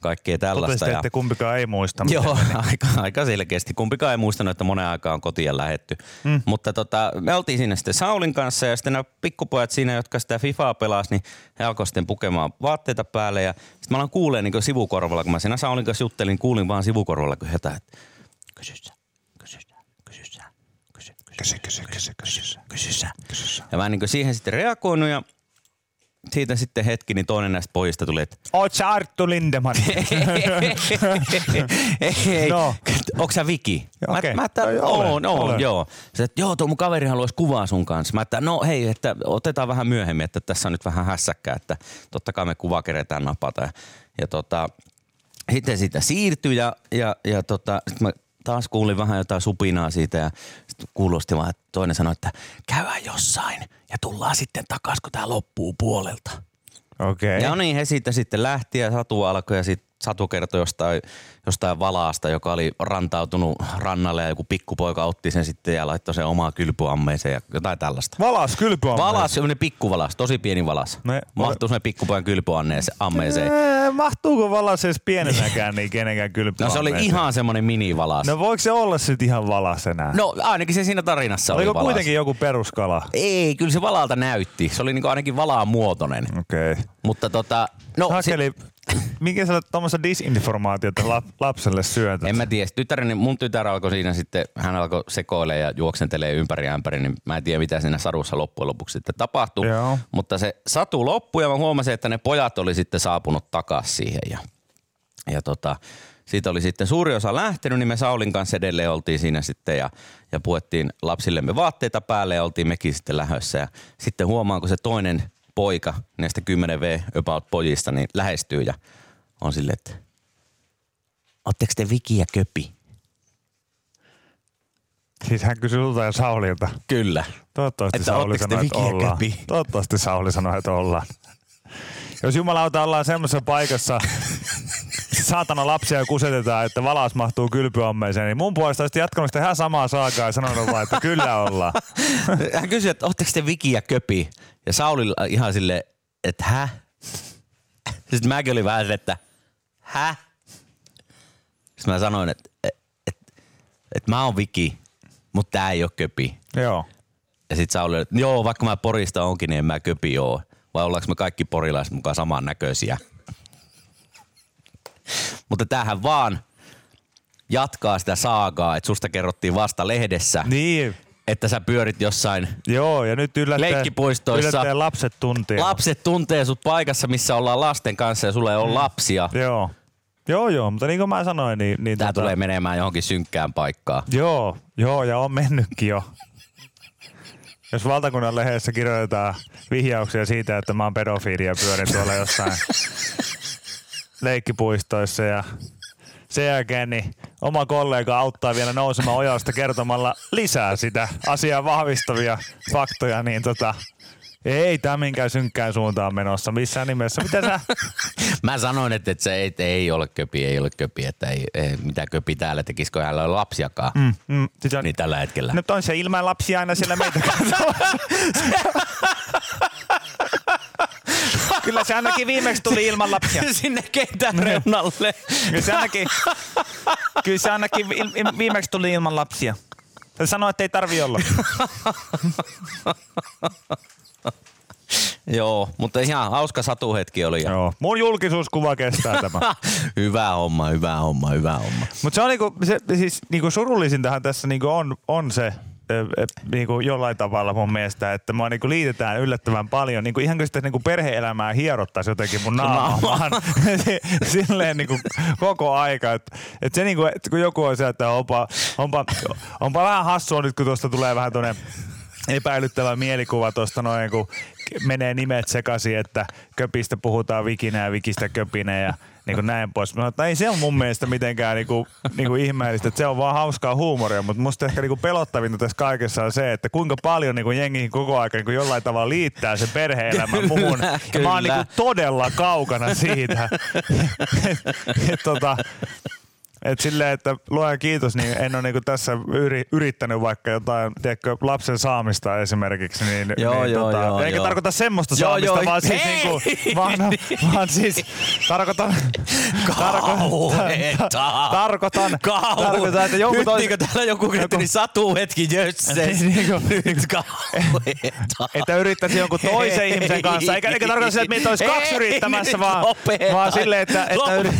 kaikkea tällaista. Totesitte, Ja, että kumpikaan ei muista. joo, meni. aika, aika selkeästi. Kumpikaan ei muistanut, että monen aikaan on kotiin lähetty. Mm. Mutta tota, me oltiin siinä sitten Saulin kanssa ja sitten nämä pikkupojat siinä, jotka sitä FIFAa pelasi, niin he alkoi sitten pukemaan vaatteita päälle. Ja sitten mä aloin kuulee niin sivukorvalla, kun mä siinä Saulin kanssa juttelin, kuulin vaan sivukorvalla, kun jotain, että kysy sä, kysy sä, kysy sä, kysy, kysy, kysy, kysy, kysy, sä, kysy sä. Ja mä niin siihen sitten reagoinut ja siitä sitten hetki, niin toinen näistä pojista tuli, että Oot sä Arttu Lindeman? ei, No. onko sä Viki? Joo, okei. Mä, mä että, No joo, olen, oon, oon, olen. joo. Se, että joo, tuo mun kaveri haluaisi kuvaa sun kanssa. Mä että no hei, että otetaan vähän myöhemmin, että tässä on nyt vähän hässäkkää, että totta kai me kuva keretään napata. Ja, ja tota, sitten siitä siirtyi ja, ja, ja tota, sit mä taas kuulin vähän jotain supinaa siitä ja kuulosti vaan, että toinen sanoi, että käydään jossain ja tullaan sitten takaisin, kun tää loppuu puolelta. Okei. Ja no niin, he siitä sitten lähti ja Satu alkoi ja sitten Satu kertoi jostain, jostain valaasta, joka oli rantautunut rannalle ja joku pikkupoika otti sen sitten ja laittoi sen omaa kylpyammeeseen ja jotain tällaista. Valas kylpyammeeseen. Valas, semmoinen pikkuvalas, tosi pieni valas. Ne- Mahtuu semmoinen pikkupojan kylpyammeeseen. Mahtuuko valas edes pienenäkään niin kenenkään No kylpyammeeseen? se oli ihan semmoinen minivalas. No voiko se olla sitten ihan valas enää? No ainakin se siinä tarinassa Oliko oli valas. kuitenkin joku peruskala? Ei, kyllä se valalta näytti. Se oli niinku ainakin valaan muotoinen. Okei. Okay. Mutta tota, no se, Hakeli, minkä sä tuommoista disinformaatiota lap- lapselle syötät? En mä tiedä. Tyttäreni, mun tytär alkoi siinä sitten, hän alkoi sekoilemaan ja juoksentelee ympäri ämpäri, niin mä en tiedä mitä siinä sadussa loppujen lopuksi sitten tapahtui. Joo. Mutta se satu loppui ja mä huomasin, että ne pojat oli sitten saapunut takaisin siihen ja, ja tota, siitä oli sitten suuri osa lähtenyt, niin me Saulin kanssa edelleen oltiin siinä sitten ja, ja puettiin lapsillemme vaatteita päälle ja oltiin mekin sitten lähössä. Ja sitten huomaan, kun se toinen poika näistä 10V about pojista niin lähestyy ja on silleen, että Ootteko te Viki ja Köpi? Siis hän kysyi sulta ja Saulilta. Kyllä. Toivottavasti Että Sauli sanoi, että Viki ja ollaan. Köpi? Toivottavasti Sauli sanoi, että ollaan. Jos jumalauta ollaan semmoisessa paikassa, saatana lapsia kusetetaan, että valas mahtuu kylpyammeeseen, niin mun puolesta olisit jatkanut sitä ihan samaa saakaa ja sanonut vaan, että kyllä ollaan. Hän kysyi, että ootteko te Viki ja Köpi? Ja Sauli ihan sille, että hä? Sitten mäkin olin vähän että hä? Sitten mä sanoin, että, että, että, että mä oon Viki, mutta tää ei oo Köpi. Joo. Ja sitten Sauli oli, että joo, vaikka mä Porista onkin, niin en mä Köpi oo. Vai ollaanko me kaikki porilaiset mukaan samannäköisiä? Mutta tämähän vaan jatkaa sitä saagaa, että susta kerrottiin vasta lehdessä, Niin, että sä pyörit jossain joo, ja nyt yllättäen, Leikkipuistoissa. yllättäen lapset tuntia. Lapset tuntee sut paikassa, missä ollaan lasten kanssa ja sulla ei ole lapsia. Joo. Joo, joo, mutta niin kuin mä sanoin, niin... niin Tää tulee menemään johonkin synkkään paikkaan. Joo, joo, ja on mennytkin jo. Jos valtakunnan lehdessä kirjoitetaan vihjauksia siitä, että mä oon pedofiili ja pyörin tuolla jossain leikkipuistoissa ja sen jälkeen niin oma kollega auttaa vielä nousemaan ojasta kertomalla lisää sitä asiaa vahvistavia faktoja, niin tota, ei tämä minkään synkkään suuntaan menossa missään nimessä. Mitä sä? Mä sanoin, että, että se ei, ei ole köpi, ei ole köpi, että ei, ei mitä köpi täällä tekisikö hänellä ole lapsiakaan. Mm. Mm, sit on, Niin tällä hetkellä. Nyt on se ilman lapsia aina siellä meitä. Kyllä se ainakin viimeksi tuli ilman lapsia. Sinne kentän reunalle. Kyllä se ainakin, kyllä se ainakin vi- vi- viimeksi tuli ilman lapsia. Se sanoi, että ei tarvi olla. Joo, mutta ihan hauska satuhetki oli. Ja Joo. Mun julkisuuskuva kestää tämä. hyvä homma, hyvä homma, hyvä homma. Mutta se on niinku, se, siis niinku surullisintahan tässä niinku on, on se, ö, niinku jollain tavalla mun mielestä, että mua niinku liitetään yllättävän paljon. Niinku ihan kuin sitä niinku perhe-elämää hierottaisi jotenkin mun naamaan. Silleen niinku koko aika. Et, et se niinku, et kun joku on sieltä, että onpa, onpa, onpa vähän hassua nyt, kun tuosta tulee vähän tuonne epäilyttävä mielikuva tuosta noin, kun menee nimet sekaisin, että köpistä puhutaan vikinä ja vikistä köpinä ja niin kuin näin pois. Mä sanoin, ei se on mun mielestä mitenkään niin kuin, niin kuin ihmeellistä, että se on vaan hauskaa huumoria, mutta musta ehkä niin kuin pelottavinta tässä kaikessa on se, että kuinka paljon niin kuin jengi koko ajan niin kuin jollain tavalla liittää sen perhe-elämän muuhun. Ja mä oon niin kuin todella kaukana siitä. et, et, tota, et silleen, että luojan kiitos, niin en ole niinku tässä yri, yrittänyt vaikka jotain, tiedätkö, lapsen saamista esimerkiksi. Niin, Joo, niin, joo, joo, Eikä joo. tarkoita semmoista Joo, saamista, joo, vaan siis, niinku, vaan, vaan siis tarkoitan, tarkoitan, Kauheeta. tarkoitan, Kauhu. tarkoitan, että joku Nyt tois, niin täällä joku kirjoitti, niin satu hetki jösses. Niin kuin- Nyt kauheeta. että yrittäisi jonkun toisen Hei. ihmisen kanssa. Eikä, eikä tarkoita sitä, että meitä olisi kaksi yrittämässä, nyt vaan, vaan silleen, että, että yri,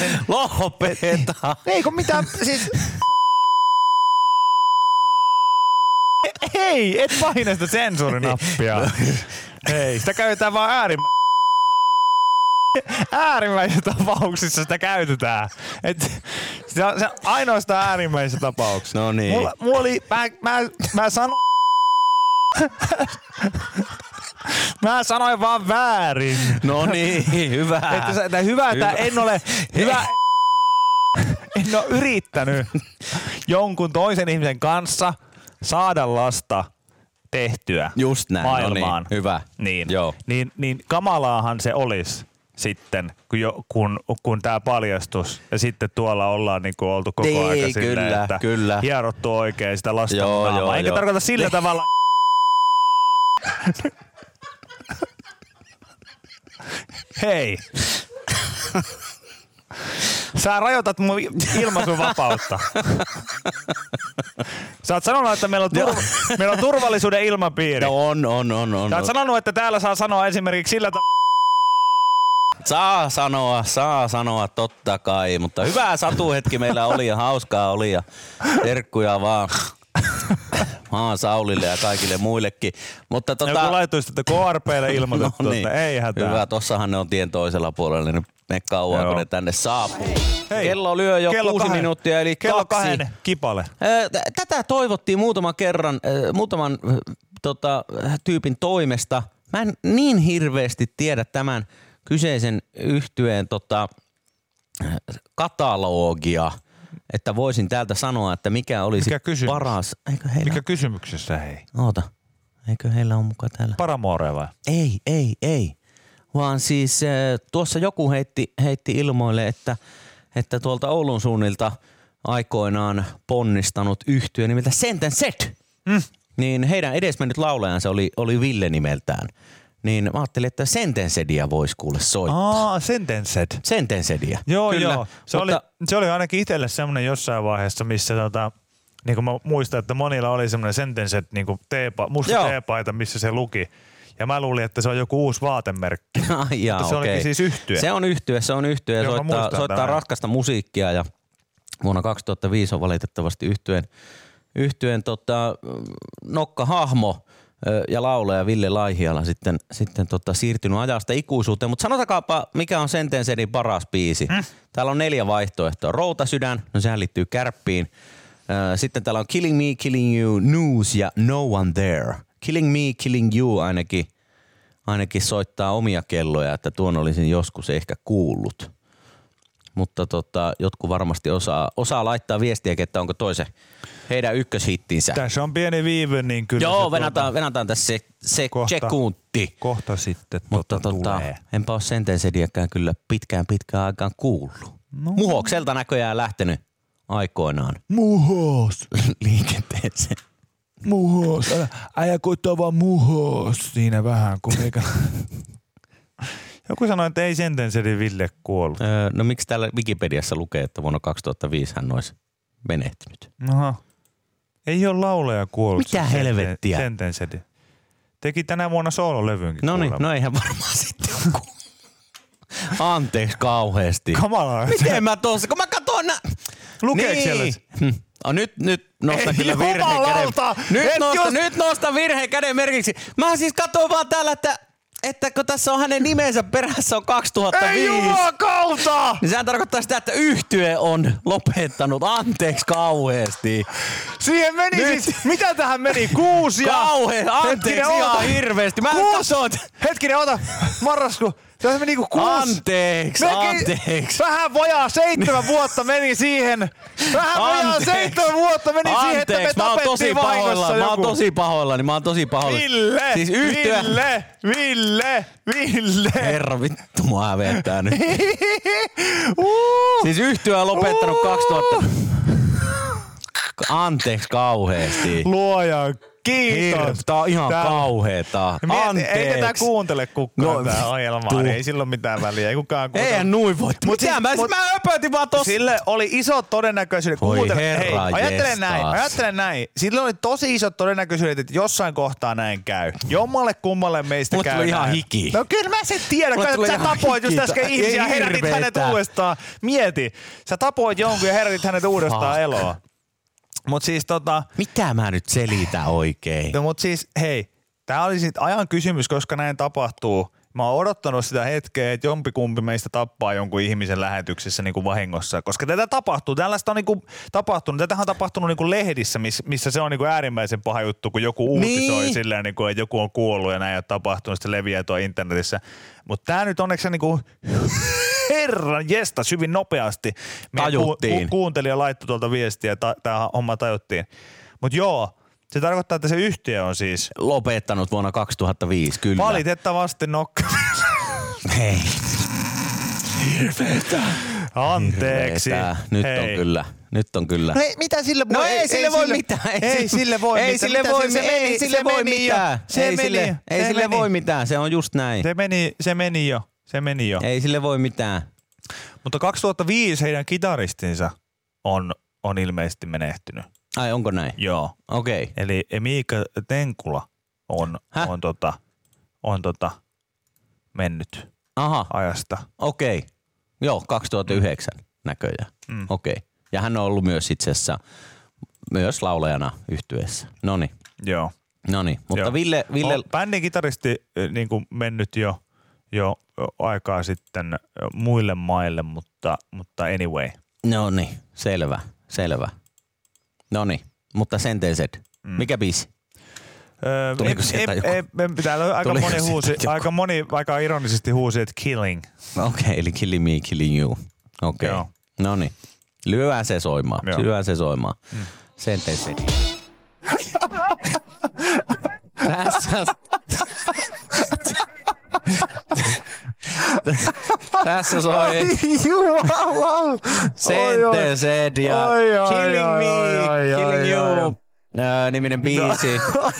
Yrittäisin. Lopeta. Ei kun mitä, siis... Hei, et paina sitä sensuurinappia. Hei, sitä käytetään vaan äärimmä... Äärimmäisissä tapauksissa sitä käytetään. Et se, on, se on ainoastaan äärimmäisissä tapauksissa. No niin. Mulla, mulla oli, mä, mä, mä sanoin... Mä sanoin vaan väärin. No niin, hyvä. Että, että hyvä, että Hyvä. en ole, hyvä, en ole yrittänyt jonkun toisen ihmisen kanssa saada lasta tehtyä Just näin, maailmaan. no niin, hyvä. Niin, Joo. niin, niin kamalaahan se olisi sitten, kun, jo, kun, kun tämä paljastus ja sitten tuolla ollaan niin kuin oltu koko Niin, aika silleen, kyllä, että kyllä. hierottu oikein sitä lasta Joo, joo, Enkä joo. tarkoita sillä tavalla. Hei. Sä rajoitat mun ilmaisun vapautta. Sä oot sanonut, että meillä on, turva, meillä on turvallisuuden ilmapiiri. No on, on, on, on. Sä oot on. sanonut, että täällä saa sanoa esimerkiksi sillä tavalla, Saa sanoa, saa sanoa totta kai, mutta hyvä satuhetki meillä oli ja hauskaa oli ja terkkuja vaan maan Saulille ja kaikille muillekin. Mutta tota, joku laittuisi, että KRPlle ilmoitettu, no niin, että ei hätää. hyvä, tossahan ne on tien toisella puolella, niin ne kauan Joo. kun ne tänne saapuu. Hei, Kello lyö jo kello kuusi kahden- minuuttia, eli kello kaksi. kahden kipale. Tätä toivottiin muutaman kerran, muutaman tota, tyypin toimesta. Mä en niin hirveästi tiedä tämän kyseisen yhtyeen tota, katalogia, että voisin täältä sanoa, että mikä olisi Mikä kysymys? paras. Eikö heillä, Mikä kysymyksessä hei? Oota, eikö heillä ole mukaan täällä? Paramore vai? Ei, ei, ei. Vaan siis äh, tuossa joku heitti, heitti ilmoille, että, että tuolta Oulun suunnilta aikoinaan ponnistanut yhtyö nimeltä Senten Set. Mm. Niin heidän edesmennyt laulajansa oli, oli Ville nimeltään. Niin mä ajattelin, että Sentensedia voisi kuule soittaa. Aa, Sentenced. Sentensedia. Joo, Kyllä, joo. Se, mutta, oli, se oli ainakin itselle semmoinen jossain vaiheessa, missä tota, niin kuin mä muistan, että monilla oli semmoinen Sentenced niin kuin teepa, musta Joo. teepaita, missä se luki. Ja mä luulin, että se on joku uusi vaatemerkki. Ai jaa, Mutta se olikin okei. siis yhtye. Se on yhtye, se on yhtye. Joo, soittaa, soittaa tämän. raskasta musiikkia ja vuonna 2005 on valitettavasti yhtyeen, yhtyeen tota, nokkahahmo ja laulaja Ville Laihiala sitten, sitten tota, siirtynyt ajasta ikuisuuteen. Mutta sanotaanpa, mikä on Sentensedin paras biisi. Hm? Täällä on neljä vaihtoehtoa. Routasydän, no sehän liittyy kärppiin. Sitten täällä on Killing Me, Killing You, News ja No One There. Killing Me, Killing You ainakin ainakin soittaa omia kelloja, että tuon olisin joskus ehkä kuullut. Mutta tota, jotkut varmasti osaa, osaa laittaa viestiä, että onko toisen heidän ykköshittinsä. Tässä on pieni viive, niin kyllä Joo, se venataan, venataan tässä se, se Kohta. sekunti. kohta sitten Mutta tota, tota, tulee. enpä ole sentensediäkään kyllä pitkään pitkään aikaan kuullut. No. Muhokselta näköjään lähtenyt aikoinaan Muhos. liikenteeseen. muhos, älä, koittaa vaan muhos siinä vähän, kun meikä... Joku sanoi, että ei Sentensedin Ville kuollut. Öö, no miksi täällä Wikipediassa lukee, että vuonna 2005 hän olisi menehtynyt? Aha. Ei ole lauleja kuollut. Mitä se helvettiä? Sentensedi. Teki tänä vuonna soololevynkin No niin, no eihän varmaan sitten joku. Anteeksi kauheasti. Kamalaa. Miten mä tuossa, kun mä katson nä... Lukeeko niin. siellä? Oh, nyt, nyt nostan Ei kyllä virheen käden. Nyt, Et nostan, jos- nyt nostan virheen käden merkiksi. Mä siis katsoin vaan täällä, että, että kun tässä on hänen nimensä perässä on 2005. Ei jumalauta! Niin sehän tarkoittaa sitä, että yhtye on lopettanut. Anteeksi kauheasti. Siihen meni Nyt. siis, mitä tähän meni? Kuusi ja... Kauhean, anteeksi Hetkinen, ihan oota. hirveästi. Mä Kuusi. katsoin, Hetkinen, ota. Marrasku. Se meni niinku kuusi. Anteeksi, anteeksi. Vähän vajaa seitsemän vuotta meni siihen. Vähän vajaa Anteeksi. seitsemän vuotta meni siihen, että me Anteeksi, mä oon tosi tapettiin pahoilla. Mä oon joku. tosi pahoilla, niin mä oon tosi pahoilla. Ville, Siis yhtyä... Ville, Ville, Ville. Herra vittu, mua hävettää nyt. Uh. Siis yhtyä on lopettanut Uh. 2000... Anteeksi kauheesti. Luoja, kiitos. Tää on ihan Tää- kauheeta. Anteeksi. eikä tää kuuntele kukaan No, tää ohjelma, tuu. ei sillä ole mitään väliä. Ei kukaan kuuntele. Eihän nuin voi. Mut siis- mä, mut- mä öpötin vaan tossa. Sille oli isot todennäköisyydet. Voi Kuuntele, herra hei, ajattele näin, ajattele näin. Sillä oli tosi isot todennäköisyydet, että jossain kohtaa näin käy. Jommalle kummalle meistä Mulle käy tuli ihan näin. hiki. No kyllä mä sen tiedän, kun sä ihan tapoit just äsken Ei ihmisiä ja herätit hänet uudestaan. Mieti, sä tapoit jonkun ja herätit hänet uudestaan eloon. Mut siis tota, Mitä mä nyt selitän oikein? No mut siis hei, tää oli sit ajan kysymys, koska näin tapahtuu. Mä oon odottanut sitä hetkeä, että jompikumpi meistä tappaa jonkun ihmisen lähetyksessä niin kuin vahingossa. Koska tätä tapahtuu. Tällaista on niin kuin tapahtunut. Tätähän on tapahtunut niin kuin lehdissä, miss, missä se on niin kuin äärimmäisen paha juttu, kun joku uutisoi Niin. silleen, niin kuin, että joku on kuollut ja näin ei ole tapahtunut. Se leviää tuo internetissä. Mutta tämä nyt onneksi niin kuin herran jesta hyvin nopeasti. Meidän Tajuttiin. Ku, ku, kuuntelija laittoi tuolta viestiä ja ta, tämä homma tajuttiin. Mutta joo, se tarkoittaa, että se yhtiö on siis Lopettanut vuonna 2005, kyllä. valitettavasti nokka. Hei. Anteeksi. Hirveetä. Nyt Hei. on kyllä. Nyt on kyllä. No ei, mitä sille voi? No ei, sille voi mitään. Ei sille voi ei mitään. Sille Mitä voi, se- ei, se sille se voi mitään. Se ei meni. sille, ei Se sille meni. voi mitään. Se on just näin. Se meni, se meni jo. Se meni jo. Ei sille voi mitään. Mutta 2005 heidän kitaristinsa on, on ilmeisesti menehtynyt. Ai onko näin? Joo. Okei. Okay. Eli Miika Tenkula on, Häh? on, tota, on tota, mennyt Aha, ajasta. okei. Okay. Joo, 2009 näköjään. Mm. Okei. Okay. Ja hän on ollut myös itse asiassa myös laulajana yhtyessä. Noni, Joo. noni. Mutta Joo. Ville, Ville On bändin kitaristi niin kuin mennyt jo, jo aikaa sitten muille maille, mutta, mutta anyway. no niin, selvä, selvä. Noni, mutta Sentenced. Mm. Mikä biisi? Öö, Tuliko em- sieltä em- joku? em- em- Täällä on aika Tuliko moni, huusi, joku? aika moni aika ironisesti huusi, että killing. Okei, okay, eli Killing Me, Killing You. Okei. Okay. No niin. Lyöään se soimaan. Joo. Lyöään se soimaan. Mm. Sentenced. Tässä... Tässä soi Jumala! Sentenced ja Oi, oi, Killing oi, Me, oi, oi, Killing oi, oi. You. Ää, niminen biisi. Ai,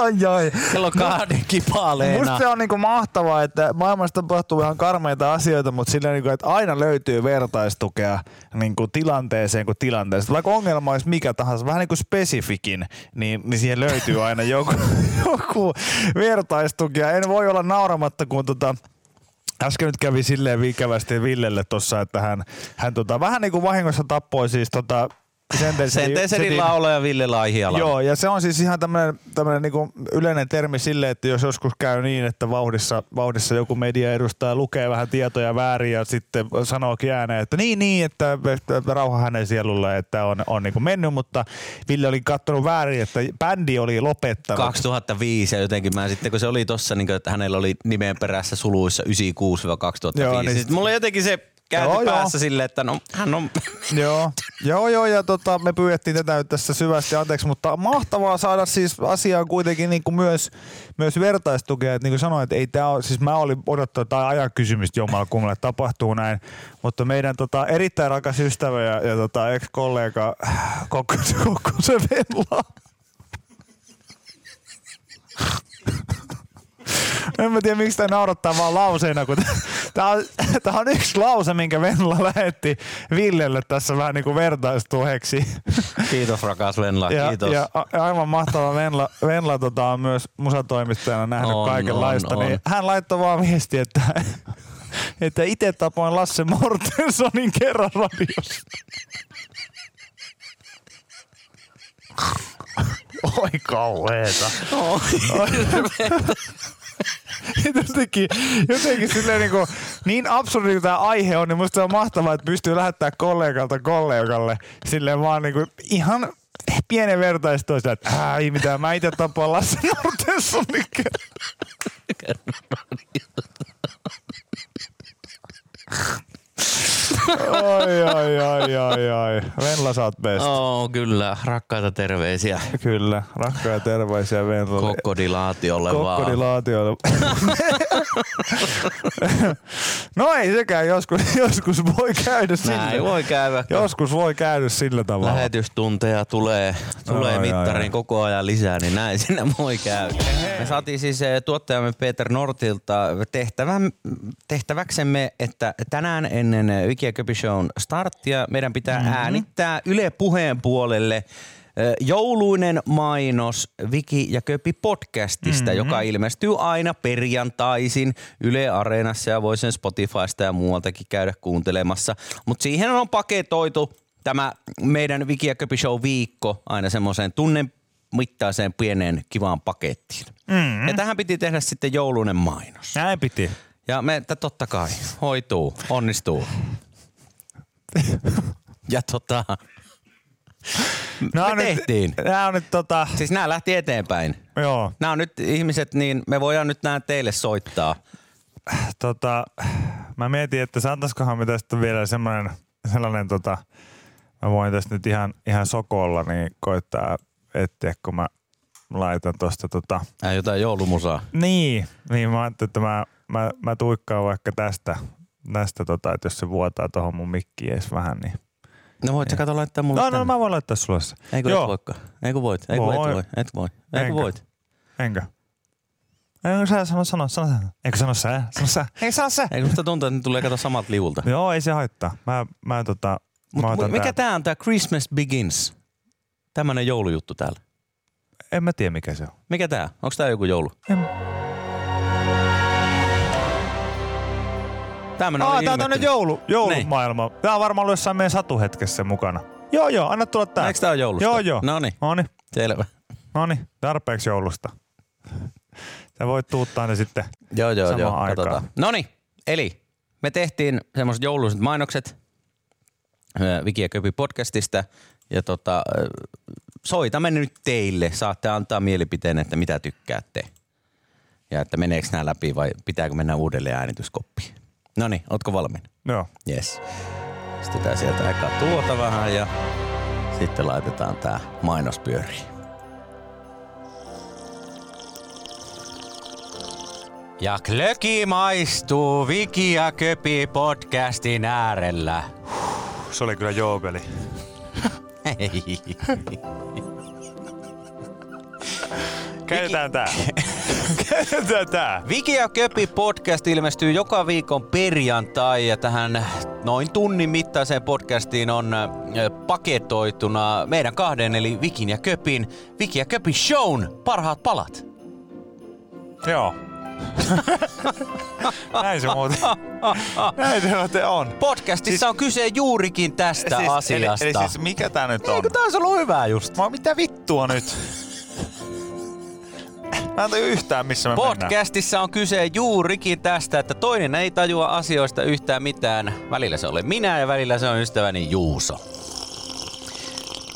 ai, ai. Kello kahden kipaleena. Musta se on niinku mahtavaa, että maailmassa tapahtuu ihan karmeita asioita, mutta sillä niinku, että aina löytyy vertaistukea niinku tilanteeseen kuin tilanteeseen. Vaikka ongelma olisi mikä tahansa, vähän niin kuin spesifikin, niin, niin siihen löytyy aina joku, joku vertaistukea. En voi olla nauramatta, kun tota, Äsken nyt kävi silleen ikävästi Villelle tossa, että hän, hän tota, vähän niin kuin vahingossa tappoi siis tota, Sentencedin laulaja Ville Laihiala. Joo, ja se on siis ihan tämmöinen, tämmöinen niinku yleinen termi sille, että jos joskus käy niin, että vauhdissa, vauhdissa joku media edustaa lukee vähän tietoja väärin ja sitten sanookin ääneen, että niin, niin, että, että rauha hänen sielulle, että on, on niinku mennyt, mutta Ville oli kattonut väärin, että bändi oli lopettanut. 2005 ja jotenkin mä sitten, kun se oli tossa, niin kuin, että hänellä oli nimen perässä suluissa 96-2005. Joo, niin- niin sitten mulla jotenkin se käyty joo, päässä joo. silleen, että no, hän on... joo, joo, joo ja tota, me pyydettiin tätä nyt tässä syvästi. Anteeksi, mutta mahtavaa saada siis asiaan kuitenkin niin kuin myös, myös vertaistukea, että niin kuin sanoin, että ei tämä ole, siis mä olin odottanut tai ajan kysymystä jommalla kummalla, että tapahtuu näin, mutta meidän tota, erittäin rakas ystävä ja, ja tota, ex-kollega Kokkosen kokko, vella. en mä tiedä, miksi tämä naurattaa vaan lauseena, kun tämä on, tää on yksi lause, minkä Venla lähetti Villelle tässä vähän niin kuin vertaistuheksi. Kiitos rakas Venla, Ja, kiitos. ja a- aivan mahtava Venla, Venla tota, on myös musatoimittajana nähnyt On, kaikenlaista. on, on. Niin hän laittoi vaan viesti, että, että itse tapoin Lasse Mortensonin kerran radiossa. Oi kauheeta. jotenkin, jotenkin silleen niin, kuin, niin absurdi tämä aihe on, niin musta on mahtavaa, että pystyy lähettämään kollegalta kollegalle silleen vaan niin kuin, ihan pienen vertaistoista, että ei mitään, mä itse tapaan Lasse Mortensonin Oi, oi, oi, oi, oi. Venla, sä oot best. Oo, kyllä, rakkaita terveisiä Kyllä, rakkaita terveisiä Venlalle. kokkodilaatiolle vaan. Kokkodilaatiolle. no ei sekään, joskus, joskus voi käydä Näin sillä. voi käydä. Joskus voi käydä sillä tavalla. Lähetystunteja tulee, tulee ai, mittariin ai. koko ajan lisää, niin näin sinne voi käydä. Me saatiin siis eh, tuottajamme Peter Nortilta tehtävän, tehtäväksemme, että tänään ennen Viki ja Köpi Shown starttia meidän pitää mm-hmm. äänittää Yle Puheen puolelle jouluinen mainos Viki ja Köpi podcastista, mm-hmm. joka ilmestyy aina perjantaisin Yle Areenassa ja voi sen Spotifysta ja muualtakin käydä kuuntelemassa. Mutta siihen on paketoitu tämä meidän Viki ja Köpi Show viikko aina semmoiseen tunnen mittaiseen pieneen kivaan pakettiin. Mm-hmm. Ja tähän piti tehdä sitten joulunen mainos. Näin piti. Ja me, että totta kai, hoituu, onnistuu. ja tota, Nää me tehtiin. Nyt, nää on nyt tota, siis nämä lähti eteenpäin. joo, Nämä on nyt ihmiset, niin me voidaan nyt nämä teille soittaa. tota, mä mietin, että saataisikohan me tästä vielä semmoinen, sellainen tota, mä voin tästä nyt ihan, ihan sokolla niin koittaa etsiä, kun mä laitan tosta tota, Äh, jotain joulumusaa. Niin, niin mä ajattelin, että mä, mä, mä tuikkaan vaikka tästä, tästä tota, että jos se vuotaa tuohon mun mikkiin edes vähän, niin... No voit sä kato laittaa mulle No, no tänne? mä voin laittaa sulle se. Eikö et voikaan? Eikö voit? Eikö Voi. et voi? Et voi. Eikö Enkä. voit? enkö? Eikö sä sano, sano, sano, sano. Eikö sano sä? Sano sä. Ei sano sä. Eikö musta tuntuu, että ne tulee kato samat liulta? Joo, ei se haittaa. Mä, mä tota... Mut mä otan mikä tää. tää on tää Christmas Begins? Tämmönen joulujuttu täällä. En mä tiedä mikä se on. Mikä tää? Onks tää joku joulu? En... Tämmönen Aa, tää on tämmönen joulu, joulumaailma. Tää on varmaan ollut jossain meidän satuhetkessä mukana. Joo, joo, anna tulla tää. Eikö tää ole joulusta? Joo, joo. Noniin, Noniin, selvä. noniin. Tarpeeksi joulusta. Sä voit tuuttaa ne sitten. Joo, joo, Samaan joo. aikaan. Katsotaan. Noniin, eli me tehtiin semmoiset jouluiset mainokset Viki ja Köpi podcastista ja tota, soitamme nyt teille. Saatte antaa mielipiteen, että mitä tykkäätte. Ja että meneekö nämä läpi vai pitääkö mennä uudelleen äänityskoppiin. No niin, ootko valmiina? Joo. Yes. Pistetään sieltä eka tuota vähän ja sitten laitetaan tää mainos pyöriin. Ja klöki maistuu Viki ja Köpi podcastin äärellä. Se oli kyllä joopeli. Käytetään tää. Tää. Viki ja Köpi podcast ilmestyy joka viikon perjantai ja tähän noin tunnin mittaiseen podcastiin on ö, paketoituna meidän kahden eli Vikin ja Köpin Viki ja Köpi Shown parhaat palat. Joo. Näin se muuten. Näin se muuten on. Podcastissa on kyse juurikin tästä Siis, asiasta. Eli, eli siis mikä tää nyt on? Eikö tää olisi ollut hyvä just? Mä mitä vittua nyt? Mä en tajua yhtään missä me mennään. Podcastissa on kyse juurikin tästä, että toinen ei tajua asioista yhtään mitään. Välillä se olen minä ja välillä se on ystäväni Juuso.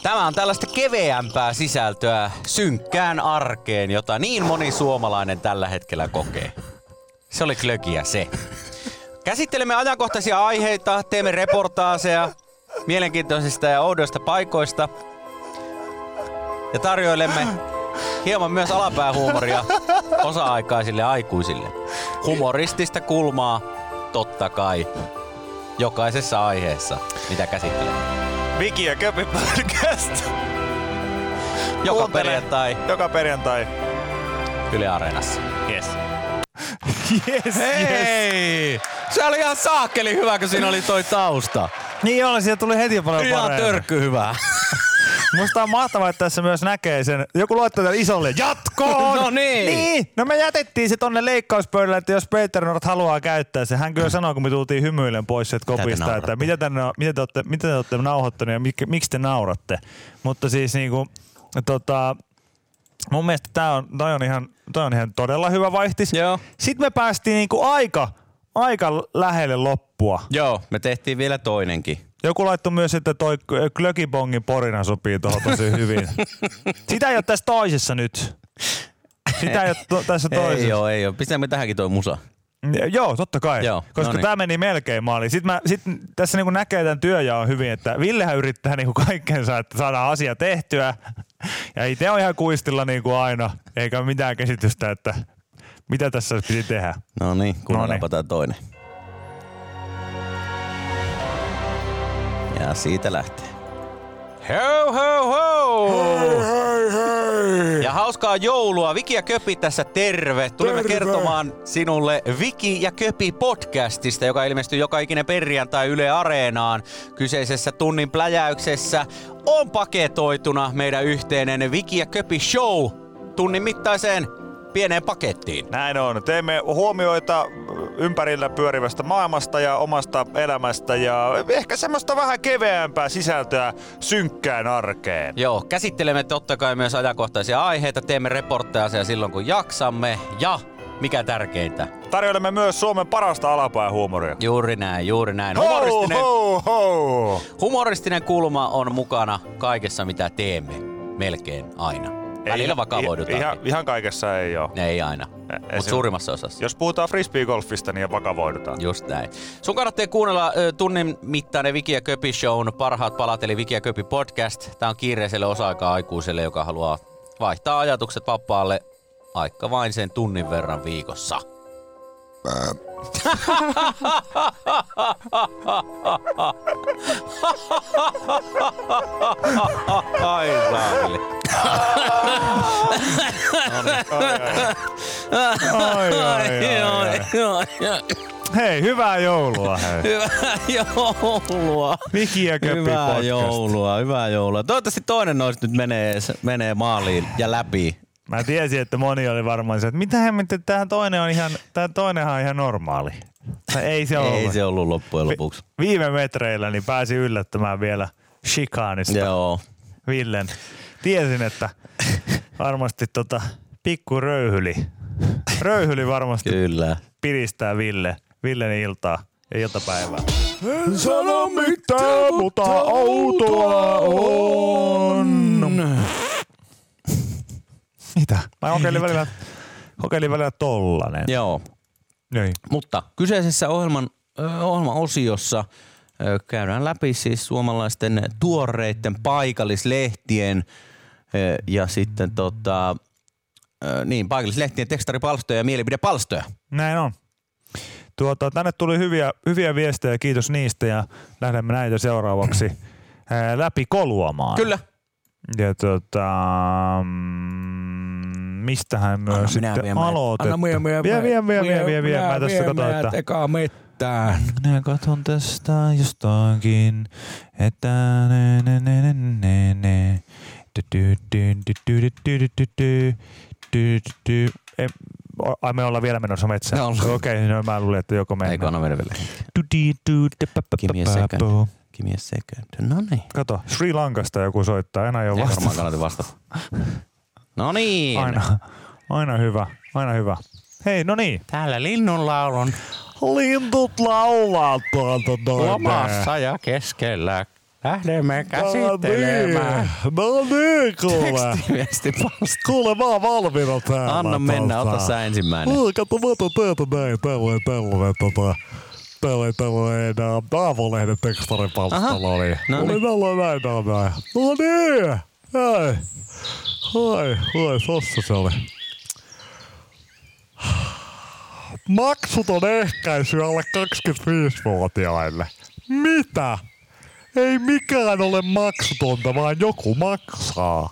Tämä on tällaista keveämpää sisältöä synkkään arkeen, jota niin moni suomalainen tällä hetkellä kokee. Se oli klökiä se. Käsittelemme ajankohtaisia aiheita, teemme reportaaseja mielenkiintoisista ja oudoista paikoista ja tarjoilemme hieman myös alapäähuumoria osa-aikaisille aikuisille. Humoristista kulmaa, totta kai, jokaisessa aiheessa, mitä käsittelemme. Viki ja Köpi podcast. Joka Kuuntele. perjantai Joka perjantai. Yle Areenassa. Yes. Yes, yes. Hei! Se oli ihan saakkeli hyvä, kun siinä oli toi tausta. Niin oli, siitä tuli heti paljon Ihan paremmin. törkky hyvä. Musta on mahtavaa, että tässä myös näkee sen. Joku laittaa tälle isolle jatkoon. No niin. niin. No me jätettiin se tonne leikkauspöydälle, että jos Peter Nord haluaa käyttää se. Hän kyllä sanoi, kun me tultiin hymyillen pois sieltä kopista, että mitä te, mitä te, olette, mitä te olette nauhoittaneet ja mik, miksi te nauratte. Mutta siis niinku, tota, mun mielestä tää on, toi on, ihan, toi on ihan todella hyvä vaihtis. Joo. Sitten me päästiin niinku aika, aika lähelle loppua. Joo, me tehtiin vielä toinenkin. Joku laittoi myös, että toi Klökibongin porina sopii tuohon tosi hyvin. Sitä ei ole tässä toisessa nyt. Sitä ei ole to- tässä toisessa. Ei oo, ei oo. Pistämme tähänkin toi musa. Joo, totta kai. Joo, Koska noniin. tämä meni melkein maaliin. Sitten mä, sit tässä niinku näkee tämän työjaon hyvin, että Villehän yrittää niinku kaikkensa, että saadaan asia tehtyä. Ja itse on ihan kuistilla niinku aina, eikä ole mitään käsitystä, että mitä tässä piti tehdä. No niin, kuunnellaanpa tää toinen. Ja siitä lähtee. Ho ho ho! Hei, hei! Ja hauskaa joulua. Viki ja Köpi tässä terve. Tulimme Terve. kertomaan sinulle Viki ja Köpi podcastista, joka ilmestyy joka ikinen perjantai Yle Areenaan. Kyseisessä tunnin pläjäyksessä on paketoituna meidän yhteinen Viki ja Köpi show tunnin mittaiseen pieneen pakettiin. Näin on. Teemme huomioita ympärillä pyörivästä maailmasta ja omasta elämästä ja ehkä semmoista vähän keveämpää sisältöä synkkään arkeen. Joo, käsittelemme totta kai myös ajankohtaisia aiheita, teemme reportteja silloin kun jaksamme ja mikä tärkeintä, Tarjoilemme myös Suomen parasta alapäähuumoria. juuri näin, juuri näin. Humoristinen, Ho, ho, ho. humoristinen kulma on mukana kaikessa mitä teemme, melkein aina. Välillä vakavoidutaan. Ihan, ihan kaikessa ei ole. Ei aina, mutta suurimmassa osassa. Jos puhutaan frisbeegolfista, niin vakavoidutaan. Just näin. Sun kannattaa kuunnella ö, tunnin mittainen Viki ja Köpi Shown parhaat palat, eli Viki ja Köpi podcast. Tää on kiireiselle osa-aikaa aikuiselle, joka haluaa vaihtaa ajatukset vapaalle vaikka vain sen tunnin verran viikossa. Ai saakeli. Ai, ai, ai, ai. Hei, hyvää joulua. Hei. Hyvää joulua. Viki ja Köpi Hyvää podcast. joulua, hyvää joulua. Toivottavasti toinen noista nyt menee, menee maaliin ja läpi. Mä tiesin, että moni oli varmaan se, että mitä hemmettä, tää toinen on ihan, tää toinenhan on ihan normaali. Tai ei se Ei ollut. se ollut loppujen lopuksi. Vi- viime metreillä niin pääsi yllättämään vielä Chikaanista Joo. Villen. Tiesin, että varmasti tota pikku röyhyli. Röyhyli varmasti Kyllä. piristää Ville, Villen iltaa ja iltapäivää. En sano mitään, mutta autoa on. Mitä? Mä kokeilin välillä, kokeilin välillä tollanen. Joo. Niin. Mutta kyseisessä ohjelman, ohjelman osiossa käydään läpi siis suomalaisten tuoreiden paikallislehtien ja sitten tota, niin, paikallislehtien tekstaripalstoja ja mielipidepalstoja. Näin on. Tuota, tänne tuli hyviä, hyviä viestejä, kiitos niistä ja lähdemme näitä seuraavaksi ää, läpi koluamaan. Kyllä. Ja tota, mistähän Anna sitten minä aloitettu. Anna minä vie, vie, vie, vie, vie, vie. Mä tässä katson, että... Eka mettään. Minä katson tästä jostakin, että ne, ne, ne, ne, ne, ne. Ai me ollaan vielä menossa metsään. No, Okei, okay, niin no mä luulin, että joko mennään. Eikö anna mennä vielä? Give me a second. Give a second. No niin. Kato, Sri Lankasta joku soittaa, enää jo vasta. Ei varmaan kannata vastata. No niin. Aina, aina hyvä, aina hyvä. Hei, no niin. Täällä linnunlaulun Lintut laulaa tuolta noin. lomassa ja keskellä lähdemme käsittelemään. No niin, kuule. Tekstiviestipalsta. Kuule, mä oon valmiina täällä. Anna mennä, ota tota. sä ensimmäinen. Oi, kato, mä otan teetä näin. Tällainen, tällainen, tota. Tällainen, tällainen ää, aavolehden tekstaripalstalla Aha. oli. No oli niin. tällainen näin, näin, näin. No niin. Ai. Ai, ai, tossa se oli. Maksuton ehkäisy alle 25-vuotiaille. Mitä? Ei mikään ole maksutonta, vaan joku maksaa.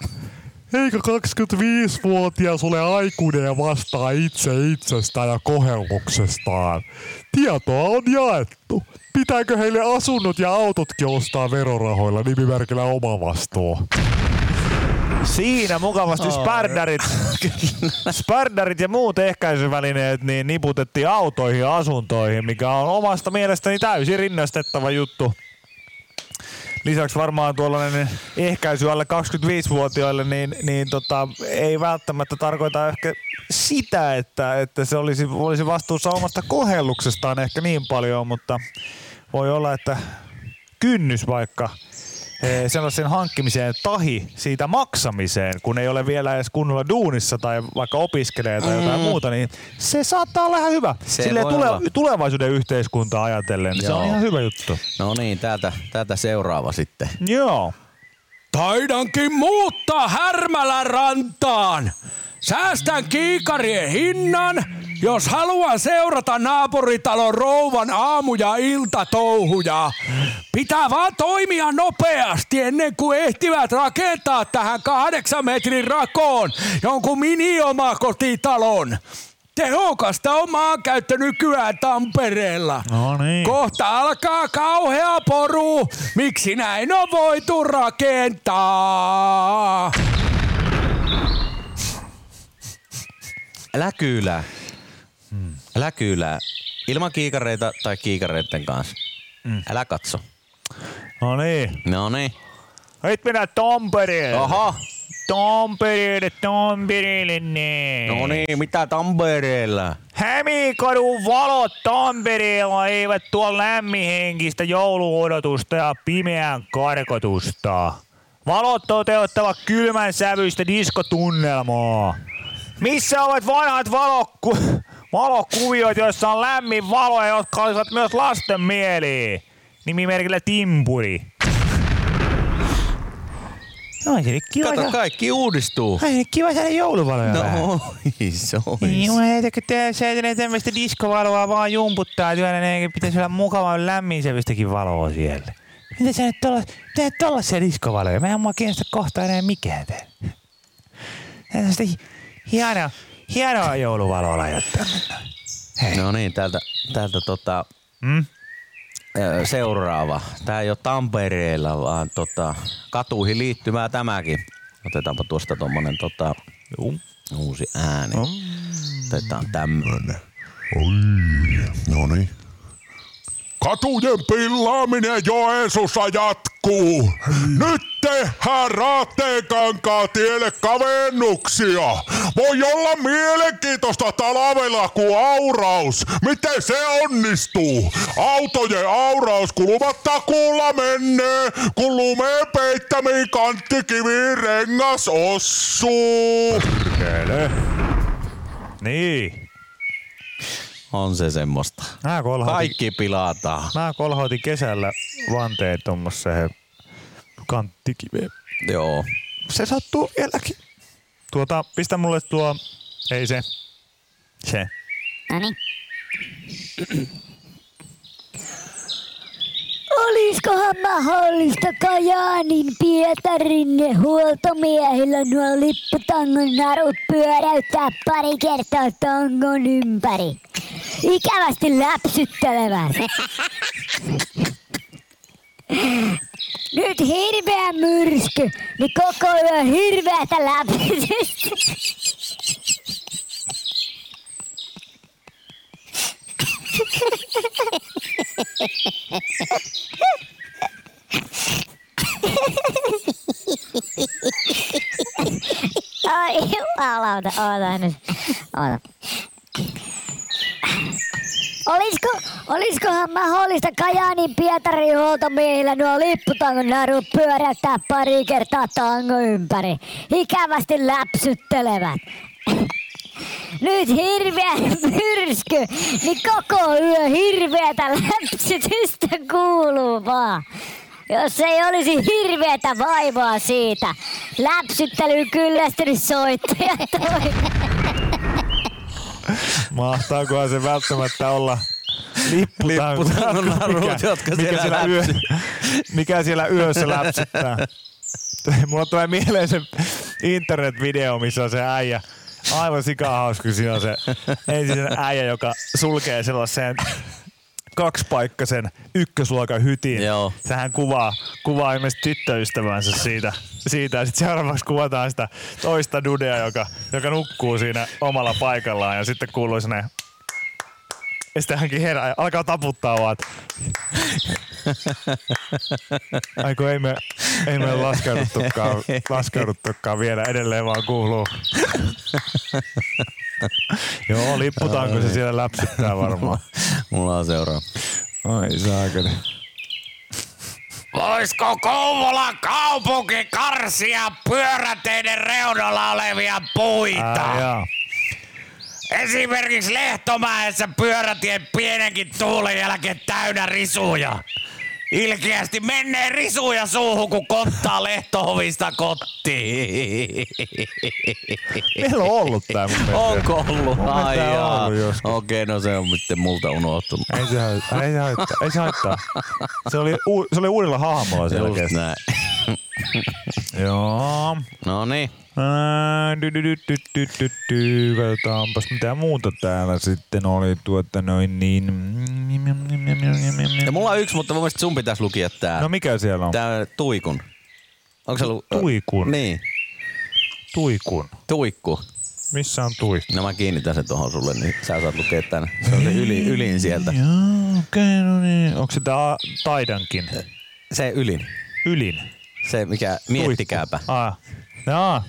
Eikö 25-vuotias ole aikuinen ja vastaa itse itsestään ja kohelluksestaan? Tietoa on jaettu. Pitääkö heille asunnot ja autotkin ostaa verorahoilla nimimerkillä oma vastuu? Siinä mukavasti spardarit, spardarit ja muut ehkäisyvälineet niin niputettiin autoihin ja asuntoihin, mikä on omasta mielestäni täysin rinnastettava juttu. Lisäksi varmaan tuollainen ehkäisy alle 25-vuotiaille niin, niin tota, ei välttämättä tarkoita ehkä sitä, että, että se olisi, olisi vastuussa omasta kohelluksestaan ehkä niin paljon, mutta voi olla, että kynnys vaikka sellaisen hankkimiseen tahi siitä maksamiseen, kun ei ole vielä edes kunnolla duunissa tai vaikka opiskelee tai jotain muuta, niin se saattaa olla ihan hyvä. Se Silleen tule, olla. tulevaisuuden yhteiskuntaa ajatellen. Se on Joo. ihan hyvä juttu. No niin, täältä, täältä seuraava sitten. Joo. Taidankin muuttaa Härmälän rantaan. Säästän kiikarien hinnan, jos haluan seurata naapuritalon rouvan aamu- ja iltatouhuja. Pitää vaan toimia nopeasti ennen kuin ehtivät rakentaa tähän kahdeksan metrin rakoon jonkun mini-omakotitalon. Tehokasta on maankäyttö nykyään Tampereella. No niin. Kohta alkaa kauhea poru. Miksi näin on voitu rakentaa? Älä kyylää. Älä kyylää. Ilman kiikareita tai kiikareiden kanssa. Älä katso. No niin. No niin. Nyt mennään Tampereelle. Oho. Tampereelle, Tampereelle, niin. No niin, mitä Tampereella? Hämeenkadun valot Tampereella eivät tuo lämminhenkistä jouluodotusta ja pimeän karkotusta. Valot toteuttavat kylmän sävyistä diskotunnelmaa. Missä ovat vanhat valokku- valokuviot, joissa on lämmin valo ja jotka olisivat myös lasten mieliin? Nimimerkillä Timpuri. No, se kiva. Kato, kaikki uudistuu. Ai, kiva saada jouluvaloja. No, se Niin, olisi. mä kun te säätelee tämmöistä diskovaloa vaan jumputtaa työllä, niin pitäisi olla mukavan lämminsävystäkin valoa siellä. Mitä sä nyt tolla, teet tollasia diskovaloja? Mä en mua kiinnosta kohta enää mikään tää. Tällaista hi- hienoa, hienoa jouluvaloa laittaa. No niin, täältä, täältä tota, Mm? seuraava. Tää ei ole Tampereella, vaan tota, katuihin liittymää tämäkin. Otetaanpa tuosta tommonen tota, uusi ääni. Otetaan tämmönen. No niin. Katujen pillaaminen Joensuussa jatkuu. Nyt tehdään Raateenkankaan tielle kavennuksia. Voi olla mielenkiintoista talvella kuin auraus. Miten se onnistuu? Autojen auraus kuluvat takuulla menee, kun lumeen peittämiin kanttikiviin rengas ossuu. Kele. Niin. On se semmoista. Mä Kaikki pilataan. mä kolhoitin kesällä vanteen tommoseen kanttikiveen. Joo. se sattuu vieläkin. Tuota, pistä mulle tuo, ei se, se. Noniin. Olisikohan mahdollista Kajaanin Pietarin huoltomiehillä nuo lipputangon narut pyöräyttää pari kertaa tangon ympäri? Ikävästi läpsyttelevät. Nyt hirveä myrsky, niin koko yö hirveätä läpsytystä. Ai jumalauta, oota nyt. Oota. Olisiko, olisikohan mahdollista Kajaanin Pietarin huoltomiehillä nuo lipputangon narut pyöräyttää pari kertaa tango ympäri? Ikävästi läpsyttelevät. Nyt hirveä myrsky, niin koko yö hirveätä läpsytystä kuuluu vaan. Jos ei olisi hirveätä vaivaa siitä, läpsyttelyyn kyllästynyt soittaja toi. Mahtaakohan se välttämättä olla lipputangon Lipputangon narut, jotka siellä yö, mikä siellä yössä läpsyttää. Mulla tulee mieleen se internet-video, missä on se äijä. Aivan sikahauska, kun siinä on se ensin äijä, joka sulkee sellaiseen kaksipaikkaisen ykkösluokan hytin. Joo. Sehän kuvaa, kuvaa ilmeisesti tyttöystävänsä siitä. siitä. Ja sitten seuraavaksi kuvataan sitä toista dudea, joka, joka nukkuu siinä omalla paikallaan. Ja sitten kuuluu sinne ja sitten hänkin herää ja alkaa taputtaa vaan. että Ai kun ei me, ei me laskeuduttukaan, laskeuduttukaan vielä, edelleen vaan kuuluu. Joo, lipputaanko se siellä läpsyttää varmaan. Mulla on seuraava. Ai saakeli. Voisiko Kouvolan kaupunki karsia pyöräteiden reunalla olevia puita? Jaa. Esimerkiksi Lehtomäessä pyörätien pienenkin tuulen jälkeen täynnä risuja. Ilkeästi menee risuja suuhun, kun konttaa lehtohovista kotiin. Meillä on ollut tää mun mielestä. Onko ollut? Ai jaa. ollut. Okei, no se on sitten multa unohtunut. Ei se, haittaa, ei se haittaa. Ei se haittaa. Se oli, uu, se oli uudella hahmolla Just selkeästi. näin. Joo. No niin. Ää, dy, dy, dy. Katsotaanpas mitä muuta täällä sitten oli tuota noin niin. Ja mulla on yksi, mutta mun mielestä sun pitäisi lukia tää. No mikä siellä on? Tää tuikun. Onko se ollut? Tuikun. Niin, Tuikun. tuikku. Missä on tuikku? No mä kiinnitän sen tohon sulle, niin sä saat lukea tän. Se on se yli, ylin sieltä. Joo, okei, okay, no niin. Onko se tää Taidankin? Se ylin. Ylin. Se mikä, miettikääpä. Tuikku. Ah. Jaa.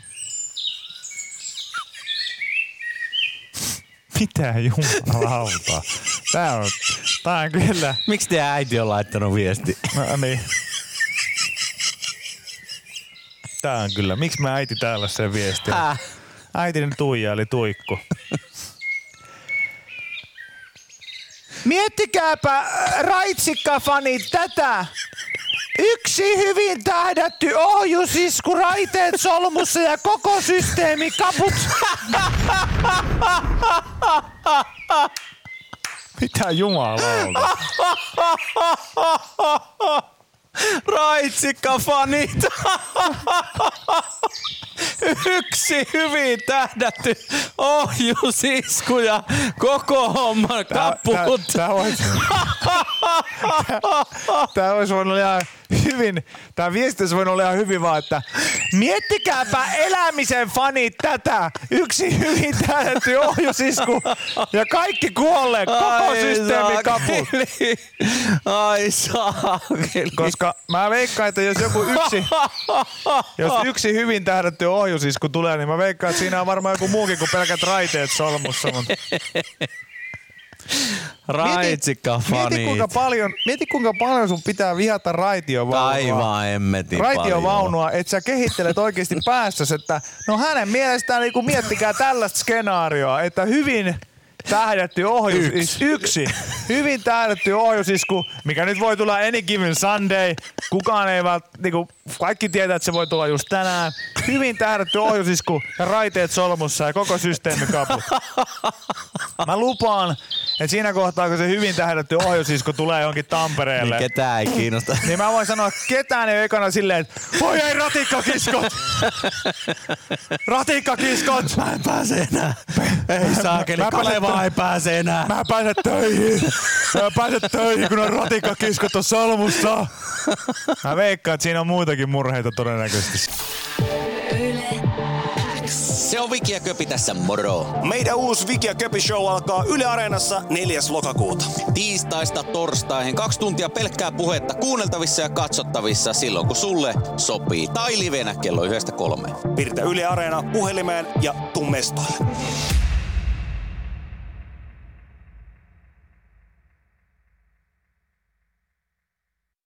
Mitä jumalauta? Tää on, tää on kyllä... Miksi teidän äiti on laittanut viesti? No niin. Tää on kyllä. Miksi mä äiti täällä sen viestiä? Häh? Äitini Tuija eli Tuikku. Miettikääpä äh, raitsikkafanit tätä. Yksi hyvin tähdätty ohjusisku, raiteet solmussa ja koko systeemi kaput. Mitä jumalauta? Raitsikka fanit! Yksi hyvin tähdätty ohjusisku ja koko homman kaput. Tää, tää, vois, tää olisi voinut olla ihan hyvin, tää viesti olisi voinut olla ihan hyvin vaan, että miettikääpä elämisen fanit tätä. Yksi hyvin tähdätty ohjusisku ja kaikki kuolleet, koko systeemi kaput. saakeli. Ai saakeli. Koska mä veikkaan, että jos joku yksi, jos yksi hyvin tähdätty ohjusisku tulee, niin mä veikkaan, että siinä on varmaan joku muukin kuin pelkät raiteet solmussa. Mutta Raitsikka mieti, kuinka paljon, mieti kuinka paljon sun pitää vihata raitiovaunua. Aivan emmetin raitiovaunua, että sä kehittelet oikeasti päässäsi, että no hänen mielestään niin miettikää tällaista skenaarioa, että hyvin tähdätty ohjus, yksi. yksi. Hyvin tähdätty ohjusisku, mikä nyt voi tulla any given Sunday. Kukaan ei vält, niinku, kaikki tietää, että se voi tulla just tänään. Hyvin tähdätty ohjusisku ja raiteet solmussa ja koko systeemi kaput. Mä lupaan, että siinä kohtaa, kun se hyvin tähdätty ohjusisku tulee johonkin Tampereelle, Niin ketään ei kiinnosta. niin mä voin sanoa, että ketään ei ole ekana silleen, että voi ei ratikkakiskot! ratikkakiskot! Mä en pääse enää. Ei saakeli, Kaleva tö- ei pääse enää. Mä en pääse töihin! Mä en pääse töihin, kun on ratikkakiskot on solmussa! Mä veikkaan, että siinä on muitakin murheita todennäköisesti. Se on Viki ja Köpi tässä, moro! Meidän uusi Viki ja Köpi Show alkaa Yle Areenassa 4. lokakuuta. Tiistaista torstaihin kaksi tuntia pelkkää puhetta kuunneltavissa ja katsottavissa silloin kun sulle sopii. Tai livenä kello yhdestä kolmeen. Piirtä Yle Areena puhelimeen ja tuu mestoille.